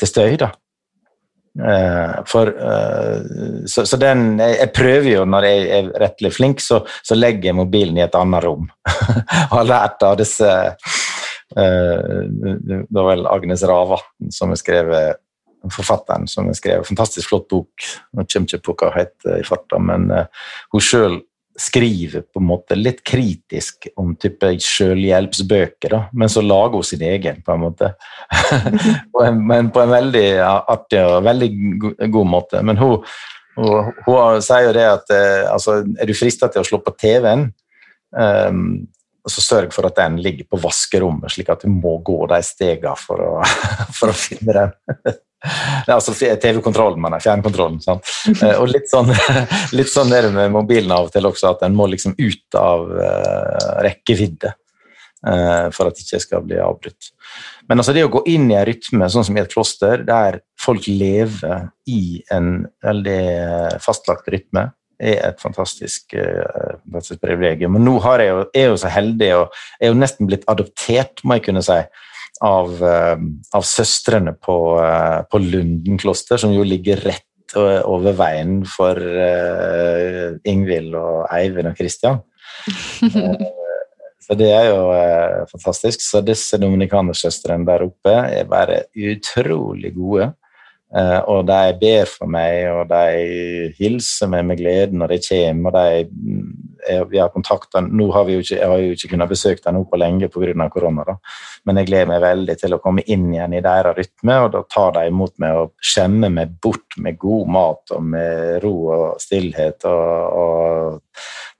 Speaker 2: til støy, da. Uh, for, uh, så, så, den jeg, prøver jo, når jeg er rettelig flink, så, så legger jeg mobilen i et annet rom. har lært av disse uh, Det var vel Agnes Ravatn som har skrevet forfatteren som har skrevet fantastisk flott bok. Nå kommer ikke på hva hun heter i farta, men hun sjøl skriver på en måte litt kritisk om type selvhjelpsbøker, da, men så lager hun sin egen, på en måte. men på en veldig artig og veldig god måte. Men hun, hun, hun sier jo det at eh, altså, er du frista til å slå på TV-en, um, ehm, så sørg for at den ligger på vaskerommet, slik at du må gå de stegene for å, for å finne den. altså TV-kontrollen, men fjernkontrollen. Sant? Eh, og litt sånn, litt sånn er det med mobilen av og til også, at en må liksom ut av uh, rekkevidde uh, for at det ikke skal bli avbrutt. Men altså det å gå inn i en rytme, sånn som i et kloster, der folk lever i en veldig fastlagt rytme, er et fantastisk privilegium. Men nå jeg jo, er jeg jo så heldig og er jo nesten blitt adoptert, må jeg kunne si av, eh, av søstrene på, eh, på Lunden kloster, som jo ligger rett over veien for uh, Ingvild og Eivind og Kristian. så det er jo eh, fantastisk. Så disse dominikanersøstrene der oppe er bare utrolig gode. Eh, og de ber for meg, og de hilser meg med glede når de kommer. og de vi har kontakta Nå har vi jo ikke, jeg har jo ikke kunnet besøke dem på lenge pga. korona, da. men jeg gleder meg veldig til å komme inn igjen i deres rytme, og da tar de imot meg og skjemmer meg bort med god mat og med ro og stillhet. og, og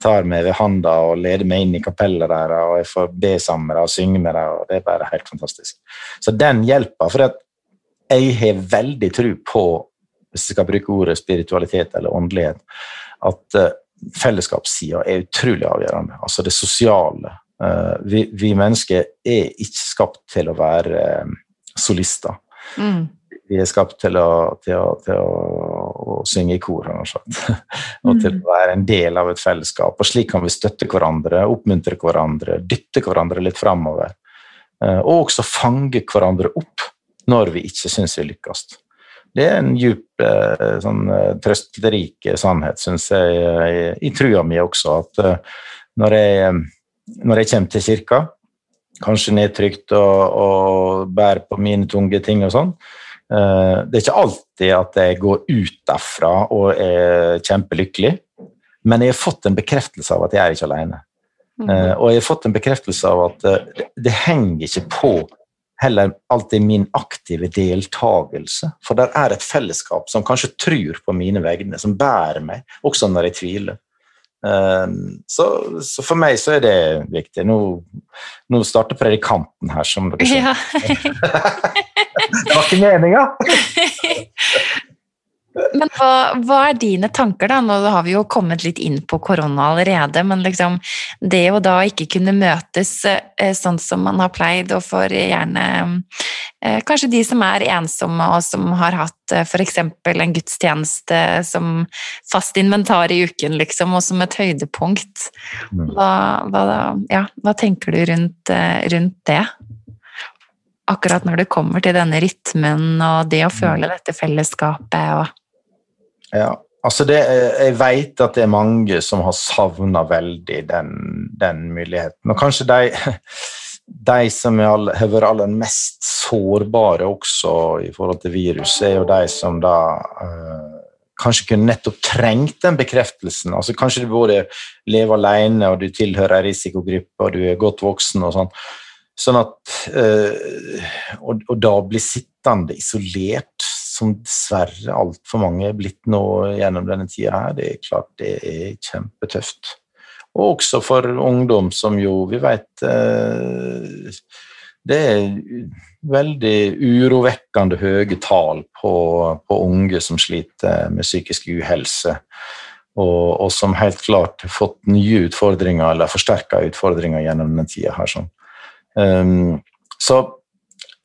Speaker 2: tar meg ved handa og leder meg inn i kapellet deres, og jeg får be sammen med dem og synge med dem, og det er bare helt fantastisk. Så den hjelper. For jeg har veldig tro på, hvis jeg skal bruke ordet spiritualitet eller åndelighet, at eh, fellesskapssida er utrolig avgjørende. Altså det sosiale. Eh, vi, vi, mennesker er ikke skapt til å være eh, solister. Mm. Vi er skapt til å, til å, til å, å synge i kor, og til å være en del av et fellesskap. Og slik kan vi støtte hverandre, oppmuntre hverandre, dytte hverandre litt framover. Eh, og også fange hverandre opp når vi ikke syns vi lykkes. Det er en djup, eh, sånn, eh, trøsterik sannhet, syns jeg, i, i trua mi også, at eh, når jeg, når jeg kommer til kirka, kanskje nedtrykt og, og bærer på mine tunge ting og sånn, det er ikke alltid at jeg går ut derfra og er kjempelykkelig, men jeg har fått en bekreftelse av at jeg er ikke alene. Mm -hmm. Og jeg har fått en bekreftelse av at det, det henger ikke på heller alltid min aktive deltakelse. For der er et fellesskap som kanskje tror på mine vegne, som bærer meg, også når jeg tviler. Ehm, så, så, for meg så er det viktig. Nå, nå starter predikanten her, som dere skjønner. Ja. det var ikke meninga!
Speaker 1: Men hva, hva, er dine tanker, da? Nå har vi jo kommet litt inn på korona allerede, men liksom det å da ikke kunne møtes eh, sånn som man har pleid, og for gjerne eh, kanskje de som er ensomme og som har hatt eh, f.eks. en gudstjeneste som fast inventar i uken, liksom, og som et høydepunkt. Mm. Hva, hva, ja, hva tenker du rundt, rundt det? akkurat når det kommer til denne rytmen og det å mm. føle dette fellesskapet og
Speaker 2: ja, altså det, jeg vet at det er mange som har savna veldig den, den, muligheten. Og kanskje de, de som har vært aller mest sårbare også i forhold til virus, er jo de som da uh, kanskje kunne nettopp trengt den bekreftelsen. Altså Kanskje du både lever alene, og du tilhører en risikogruppe, og du er godt voksen og sånn. Sånn at øh, og, og da bli sittende isolert som dessverre altfor mange er blitt nå gjennom denne tida her, det er klart det er kjempetøft. Og også for ungdom, som jo vi vet eh, Det er veldig urovekkende høye tall på, på, unge som sliter med psykisk uhelse. Og, og, som helt klart har fått nye utfordringer, eller forsterka utfordringer gjennom denne tida her. Sånn. Um, så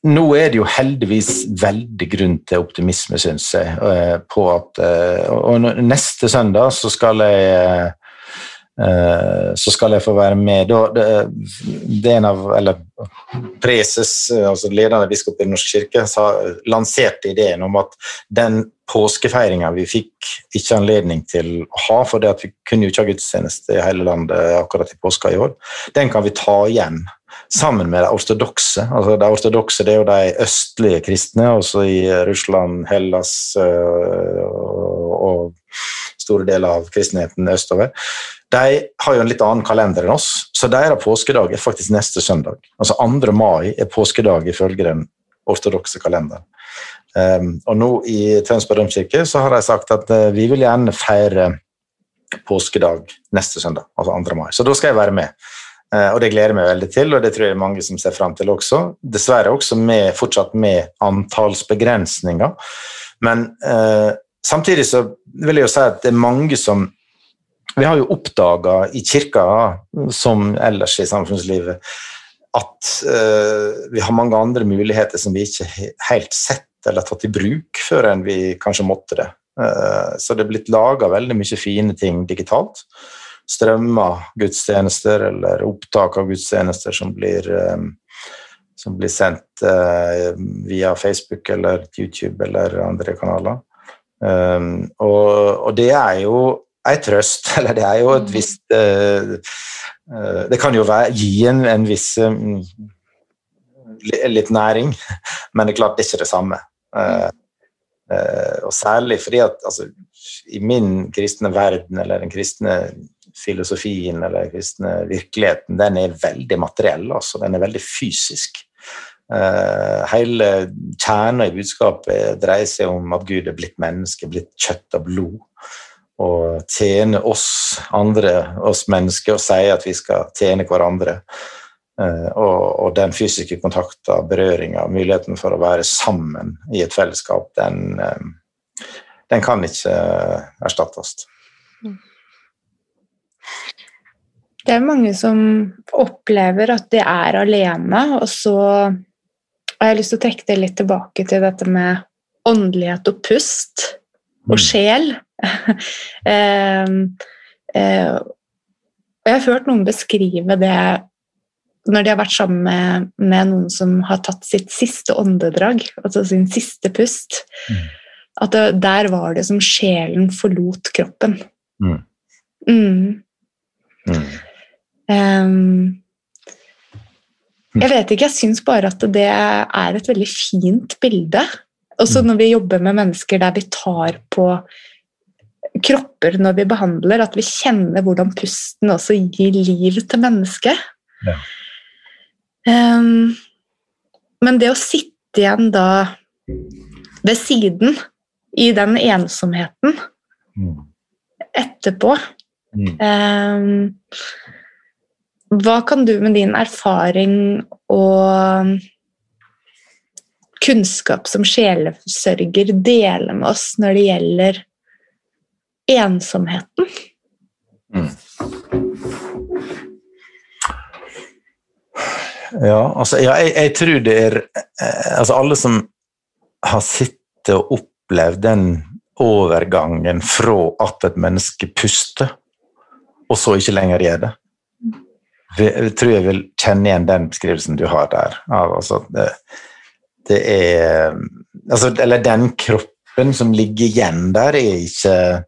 Speaker 2: nå er det jo heldigvis veldig grunn til optimisme, syns jeg. Eh, på at, eh, og neste søndag så skal jeg eh, så skal jeg få være med. det, er en av, eller Preses, altså ledende biskop i Den norske kirke, lanserte ideen om at den påskefeiringa vi fikk ikke anledning til å ha, for det at vi kunne jo ikke ha gudstjeneste i hele landet akkurat i påska i år, den kan vi ta igjen sammen med de ortodokse. Altså, de ortodokse er jo de østlige kristne, også i Russland, Hellas øh, og, store deler av kristenheten østover. De har jo en litt annen kalender enn oss, så deres påskedag er faktisk neste søndag. Altså 2. mai er påskedag ifølge den ortodokse kalenderen. Um, og nå i Tønsberg domkirke så har de sagt at uh, vi vil gjerne feire påskedag neste søndag, altså 2. mai. Så da skal jeg være med. Eh, og det gleder jeg meg veldig til, og det tror jeg det er mange som ser fram til også. Dessverre også med, fortsatt med antallsbegrensninger. Men eh, samtidig så vil jeg jo si at det er mange som Vi har jo oppdaga i kirka, som ellers i samfunnslivet, at eh, vi har mange andre muligheter som vi ikke helt sett eller tatt i bruk før enn vi kanskje måtte det. Eh, så det er blitt laga veldig mye fine ting digitalt. Strømma gudstjenester eller opptak av gudstjenester som blir, eh, som blir sendt eh, via Facebook eller YouTube eller andre kanaler. Og, og det er jo ei trøst, eller det er jo et mm. visst Det kan jo være, gi en, en viss litt næring, men det er klart det er ikke det samme. Og særlig fordi at altså, i min kristne verden, eller den kristne filosofien eller kristne virkeligheten, den er veldig materiell. Altså. Den er veldig fysisk. Uh, hele kjernen i budskapet dreier seg om at Gud er blitt menneske, blitt kjøtt og blod. Og tjene oss andre, oss mennesker, og si at vi skal tjene hverandre. Eh, og, og, den fysiske kontakta, berøringa, muligheten for å være sammen i et fellesskap, den, eh, den kan ikke erstattes.
Speaker 4: Det er mange som opplever at de er alene, og så har jeg lyst til å trekke det litt tilbake til dette med åndelighet og pust og mm. sjel. eh, eh, og jeg har hørt noen beskrive det når de har vært sammen med, med, noen som har tatt sitt siste åndedrag, altså sin siste pust, mm. at det, der var det som sjelen forlot kroppen. Mm. Mm. Um, jeg vet ikke, jeg syns bare at det er et veldig fint bilde. Også mm. når vi jobber med mennesker der vi tar på kropper når vi behandler, at vi kjenner hvordan pusten også gir liv til mennesket. Ja. Um, men det å sitte igjen da ved siden i den ensomheten mm. etterpå mm. Um, Hva kan du med din erfaring og kunnskap som sjelesørger dele med oss når det gjelder ensomheten? Mm.
Speaker 2: Ja, altså, ja, jeg, jeg, tror det er eh, altså Alle som har sittet og opplevd den overgangen fra at et menneske puster, og så ikke lenger gjør det Jeg tror jeg vil kjenne igjen den beskrivelsen du har der. Altså, det, det er altså, Eller den kroppen som ligger igjen der, er ikke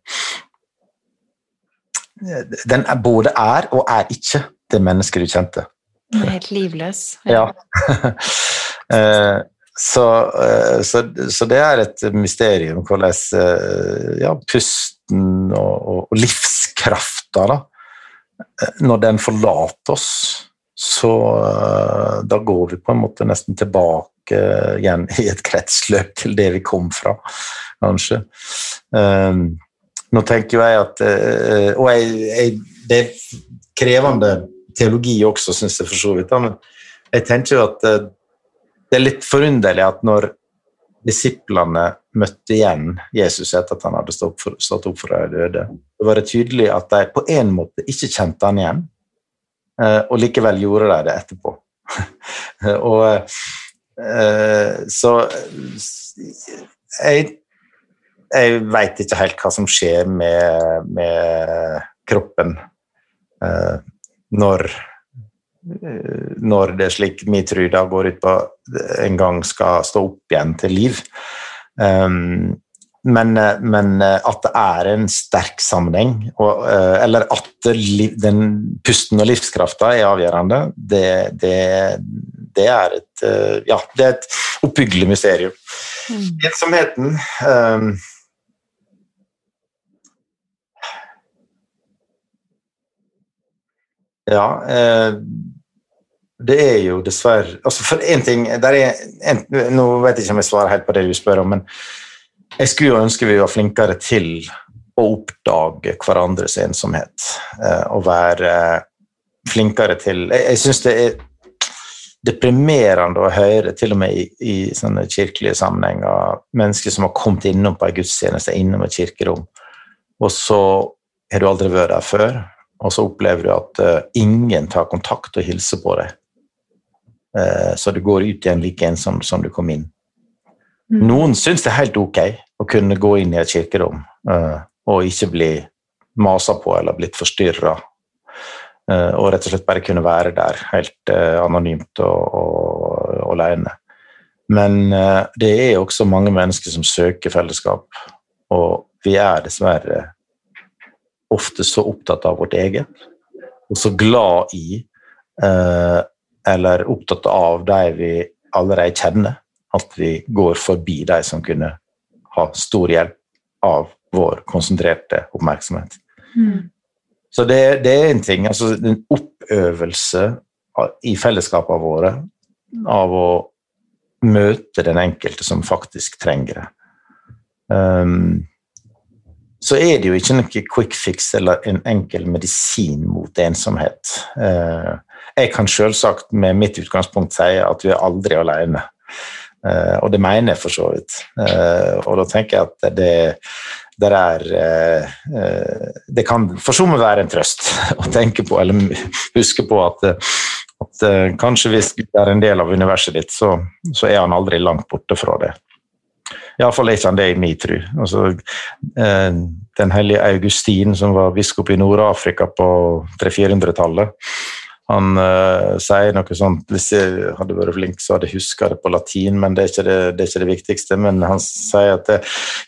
Speaker 2: Den er, både er og er ikke det mennesket du kjente.
Speaker 1: Helt livløs.
Speaker 2: Ja. Eh, så, eh, så, så, det er et mysterium hvordan eh, ja, pusten og, og, og livskrafta, da, når den forlater oss, så da går vi på en måte nesten tilbake igjen i et kretsløp til det vi kom fra, kanskje. Nå tenker jeg at Og jeg, jeg, det er krevende teologi også, syns jeg for så vidt. Men jeg tenker jo at eh, det er litt forunderlig at når disiplene møtte igjen Jesus etter at han hadde stått, opp for de døde, så var det tydelig at de på en måte ikke kjente han igjen, eh, og likevel gjorde de det etterpå. og eh, så jeg, jeg veit ikke helt hva som skjer med, med kroppen når, når det er slik min tro da går ut på en gang skal stå opp igjen til liv. Um, men, men, at det er en sterk sammenheng, og, eller at den pusten og livskrafta er avgjørende, det, det, det, er et, ja, det er et oppbyggelig mysterium. Mm. Ensomheten um, Ja, eh, det er jo dessverre altså For én ting en, Nå vet jeg ikke om jeg svarer helt på det du spør om, men jeg skulle jo ønske vi var flinkere til å oppdage hverandres ensomhet. Eh, og være flinkere til Jeg, jeg syns det er deprimerende å høre, til og med i, i sånne kirkelige sammenhenger, mennesker som har kommet innom på en gudstjeneste, innom et kirkerom, og så har du aldri vært der før, og så opplever du at uh, ingen tar kontakt og hilser på deg. Uh, så du går ut igjen like ensom som du kom inn. Mm. Noen syns det er helt ok å kunne gå inn i et kirkerom uh, og ikke bli masa på eller blitt forstyrra Eh, og rett og slett bare kunne være der helt eh, anonymt og, og, og alene. Men eh, det er også mange mennesker som søker fellesskap, og vi er dessverre ofte så opptatt av vårt eget, og så glad i eller opptatt av de vi allerede kjenner, at vi går forbi de som kunne ha stor hjelp av vår konsentrerte oppmerksomhet. Mm. Så det, det, er en ting. altså En oppøvelse i fellesskapene våre av å møte den enkelte som faktisk trenger det. Um, så er det jo ikke noe quick fix eller en enkel medisin mot ensomhet. Uh, jeg kan selvsagt med mitt utgangspunkt si at vi er aldri alene. Uh, og det mener jeg for så vidt. Uh, og da tenker jeg at det, det er eh, eh, Det kan for så vidt være en trøst å tenke på, eller huske på at, at eh, kanskje hvis Gud er en del av universet ditt, så, så er han aldri langt borte fra det. Iallfall er ikke han det i min tro. Altså, den hellige Augustin, som var biskop i Nord-Afrika på 300-400-tallet, han uh, sier noe sånt Hvis jeg hadde vært flink, så hadde jeg huska det på latin, men det er, ikke det, det er ikke det, viktigste. Men han sier at det,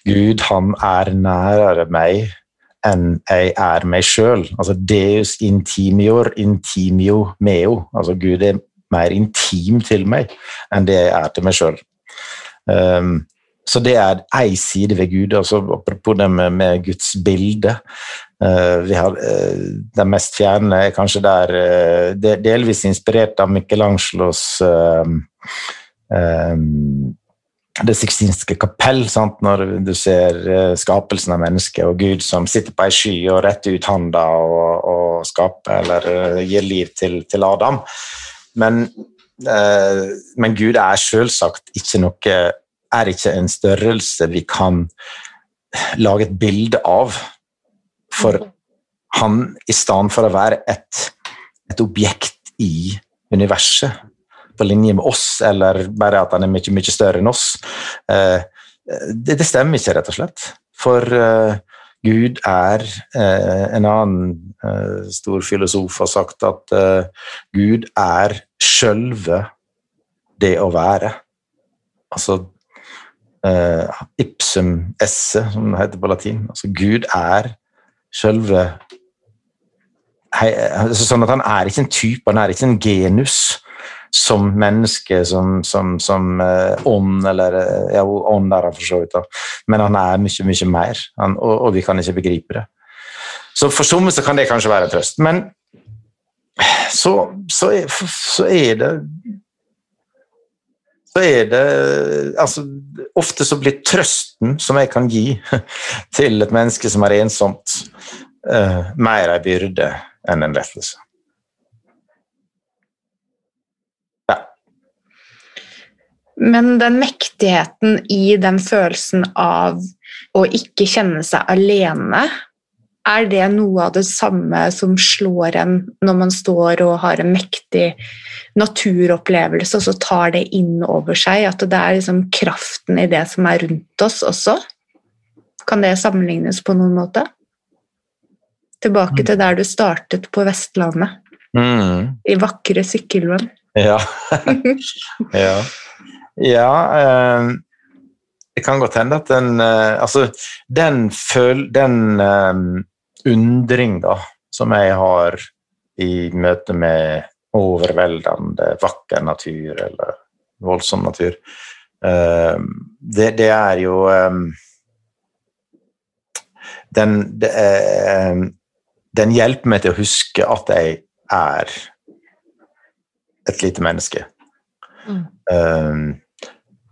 Speaker 2: Gud, han er nærere meg enn jeg er meg sjøl. Altså Deus intimior intimio meo. Altså Gud er mer intim til meg enn det jeg er til meg sjøl. Um, så det er ei side ved Gud. Altså, apropos det med, med Guds bilde. Uh, vi har, uh, det mest fjerne er kanskje der uh, Delvis inspirert av Michelangelos Det sixtinske kapell, sant? når du ser skapelsen av mennesket og Gud som sitter på ei sky og retter ut handa og, og skaper eller gir liv til, til Adam. Men, men Gud er selvsagt ikke noe er ikke en størrelse vi kan lage et bilde av. For han, i stedet for å være et, et objekt i universet, på linje med oss, eller bare at han er mye, mye større enn oss, eh, det, det, stemmer ikke, rett og slett. For eh, Gud er eh, En annen eh, stor filosof har sagt at Gud er sjølve det å være. Altså uh, ipsum esse, som det heter på latin. Altså Gud er sjølve altså, Sånn at han er ikke en type, han er ikke en genus som menneske, som, som, som eh, ånd, eller uh, Ja, ånd er han for så vidt, da. men han er mye, mye mer, han, og, og, vi kan ikke begripe det. Så for somme så kan det kanskje være en trøst, men så, så, er, så er det så er det altså, Ofte så blir trøsten som jeg kan gi til et menneske som er ensomt, uh, mer ei byrde enn en lettelse. Ja.
Speaker 4: Men den mektigheten i den følelsen av å ikke kjenne seg alene, er det noe av det samme som slår en når man står og har en mektig naturopplevelse, og så tar det inn over seg? At det er liksom kraften i det som er rundt oss også? Kan det sammenlignes på noen måte? Tilbake til der du startet på Vestlandet. Mm. I vakre Sykkylven.
Speaker 2: Ja. ja. ja eh det kan godt hende at den øh, Altså, den føl... Den øh, undring da, som jeg har i møte med overveldende vakker natur eller voldsom natur, ehm, det, det er jo ehm, den, ehm, den hjelper meg til å huske at jeg er et lite menneske. Mm.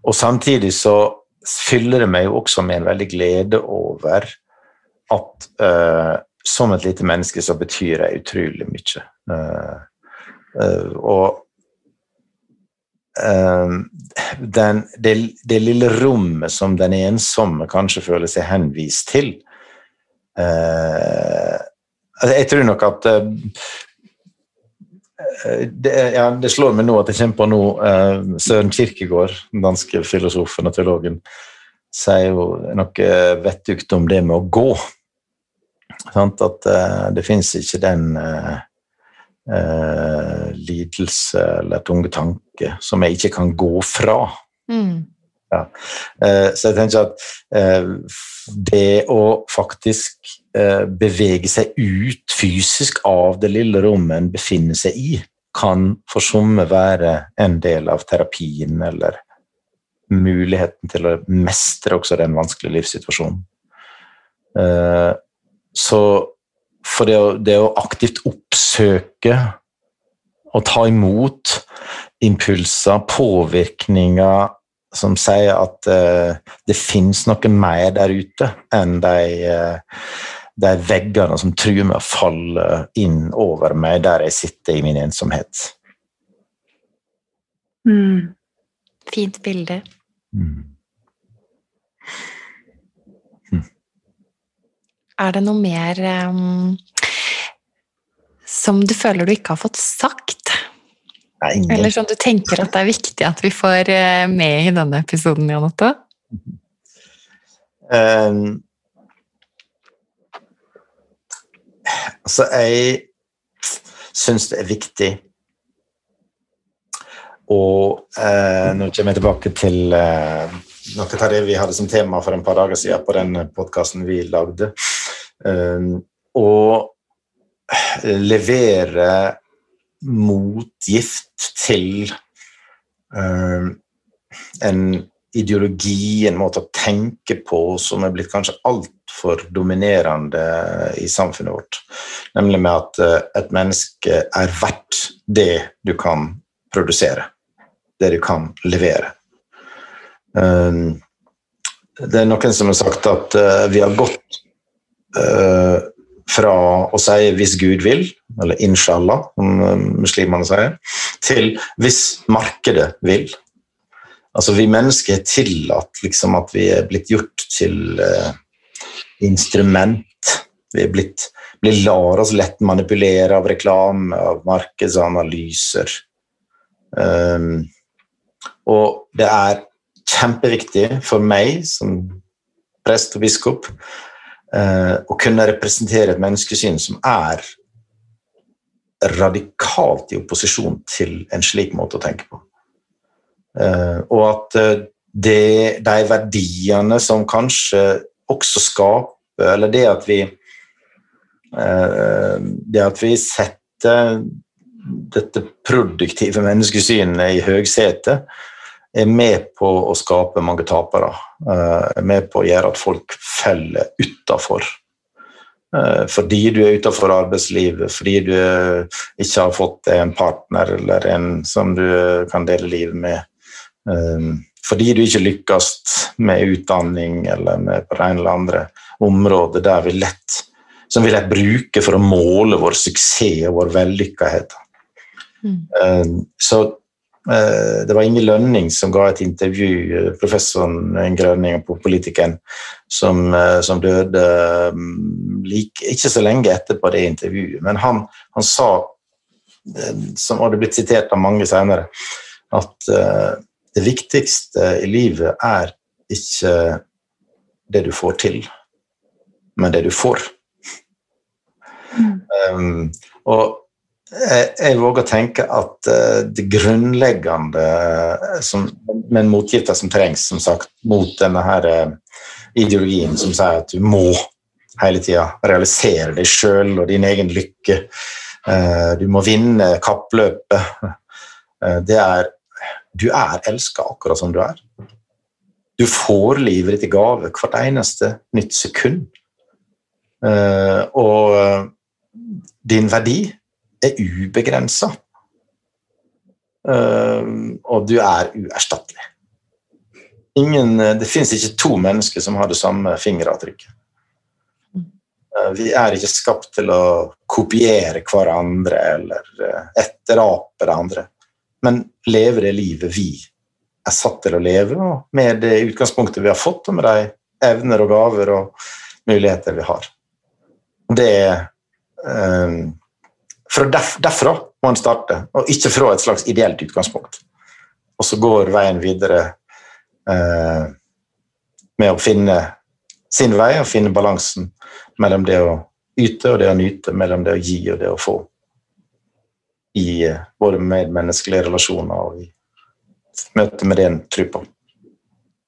Speaker 2: og samtidig så fyller det meg jo også med en veldig glede over at uh, som et lite menneske så betyr jeg utrolig mye. Uh, og den, det, det, lille rommet som den ensomme kanskje føler seg henvist til altså Jeg tror nok at det, ja, det, slår meg nå at jeg kommer på nå Søren Kirkegård, den danske filosofen og teologen, sier jo noe vettugt om det med å gå. Sant? At uh, det fins ikke den uh, uh, lidelse eller tunge tanke som jeg ikke kan gå fra. Mm. Ja. så jeg tenker at det å faktisk bevege seg ut fysisk av det lille rommet en befinner seg i, kan for somme være en del av terapien eller muligheten til å mestre også den vanskelige livssituasjonen. Så for det å, det å aktivt oppsøke og ta imot impulser, påvirkninger som sier at uh, det fins noe mer der ute enn de, uh, de veggene som truer med å falle inn over meg der jeg sitter i min ensomhet.
Speaker 1: Mm. Fint bilde. Mm. Er det noe mer um, som du føler du ikke har fått sagt?
Speaker 2: Nei,
Speaker 1: Eller som du tenker at det er viktig at vi får uh, med i denne episoden, Jan Otto? Um,
Speaker 2: altså, jeg syns det er viktig og uh, nå kommer jeg tilbake til uh, noe av det vi hadde som tema for en par dager siden på den podkasten vi lagde. Ehm, og levere motgift til ehm, en ideologi, en måte å tenke på, som er blitt kanskje altfor dominerende i samfunnet vårt. Nemlig med at eh, et menneske er verdt det du kan produsere. Det du kan levere. Ehm, det er noen som har sagt at eh, vi har gått fra å si 'hvis Gud vil', eller 'inshallah', som uh, muslimene sier, til 'hvis markedet vil'. Altså, vi mennesker er tillatt liksom, at vi er blitt gjort til uh, instrument. Vi er blitt, vi lar oss lett manipulere av reklame, av markedsanalyser. Um, og det er kjempeviktig for meg som prest og biskop Eh, å kunne representere et menneskesyn som er radikalt i opposisjon til en slik måte å tenke på. Eh, og at eh, det, de verdiene som kanskje også skaper Eller det at vi Det at vi setter dette produktive menneskesynet i høgsetet, er med på å skape mange tapere. Eh, er med på å gjøre at folk faller utafor. Eh, fordi du er utafor arbeidslivet, fordi du ikke har fått en partner eller en som du kan dele livet med. Eh, fordi du ikke lykkes med utdanning eller med på det ene eller andre området der vi lett, som vi lett bruker for å måle vår suksess og vår vellykkethet. Mm. Så Eh, det var Inge Lønning som ga et intervju, eh, professoren Inge Lønning på Politikeren, som, eh, som døde mm, like, ikke så lenge etterpå det intervjuet. Men han, han sa, som hadde blitt sitert av mange senere, at det viktigste i livet er ikke det du får til, men det du får. Mm. Um, og jeg våger å tenke at eh, det grunnleggende eh, som, med motgifter som trengs, som sagt, mot denne her eh, ideologien som sier at du må hele tida realisere deg sjøl og din egen lykke. Du må vinne kappløpet. Det er Du er elska akkurat som du er. Du får livet ditt i gave hvert eneste nytt sekund. Og din verdi er ubegrensa. Uh, og du er uerstattelig. Ingen, det fins ikke to mennesker som har det samme fingeravtrykket. Eh, vi er ikke skapt til å kopiere hverandre eller eh, etterape andre, men leve det livet vi er satt til å leve, og med det utgangspunktet vi har fått, og med de evner og gaver og muligheter vi har. Det um, derf, Derfra må en starte, og ikke fra et slags ideelt utgangspunkt. Og så går veien videre eh, med å finne sin vei og finne balansen mellom det å yte og det å nyte, mellom det å gi og det å få. I eh, både medmenneskelige relasjoner og i møte med det en tror på.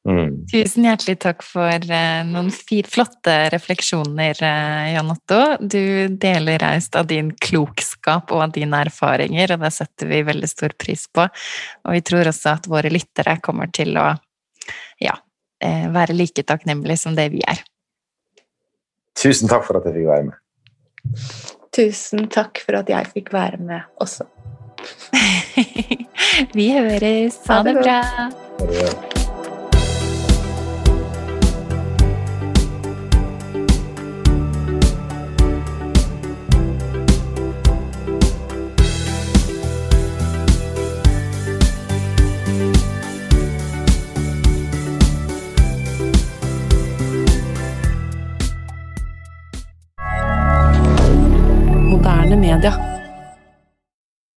Speaker 1: Mm. Tusen hjertelig takk for uh, noen flotte refleksjoner, uh, Jan Otto. Du deler raust av din klokskap og av dine erfaringer, og det setter vi veldig stor pris på. Og vi tror også at våre lyttere kommer til å ja, uh, være like takknemlige som det vi er.
Speaker 2: Tusen takk for at jeg fikk være med.
Speaker 4: Tusen takk for at jeg fikk være med også.
Speaker 1: Vi høres. Ha det bra. Ha det bra.
Speaker 5: Moderne media.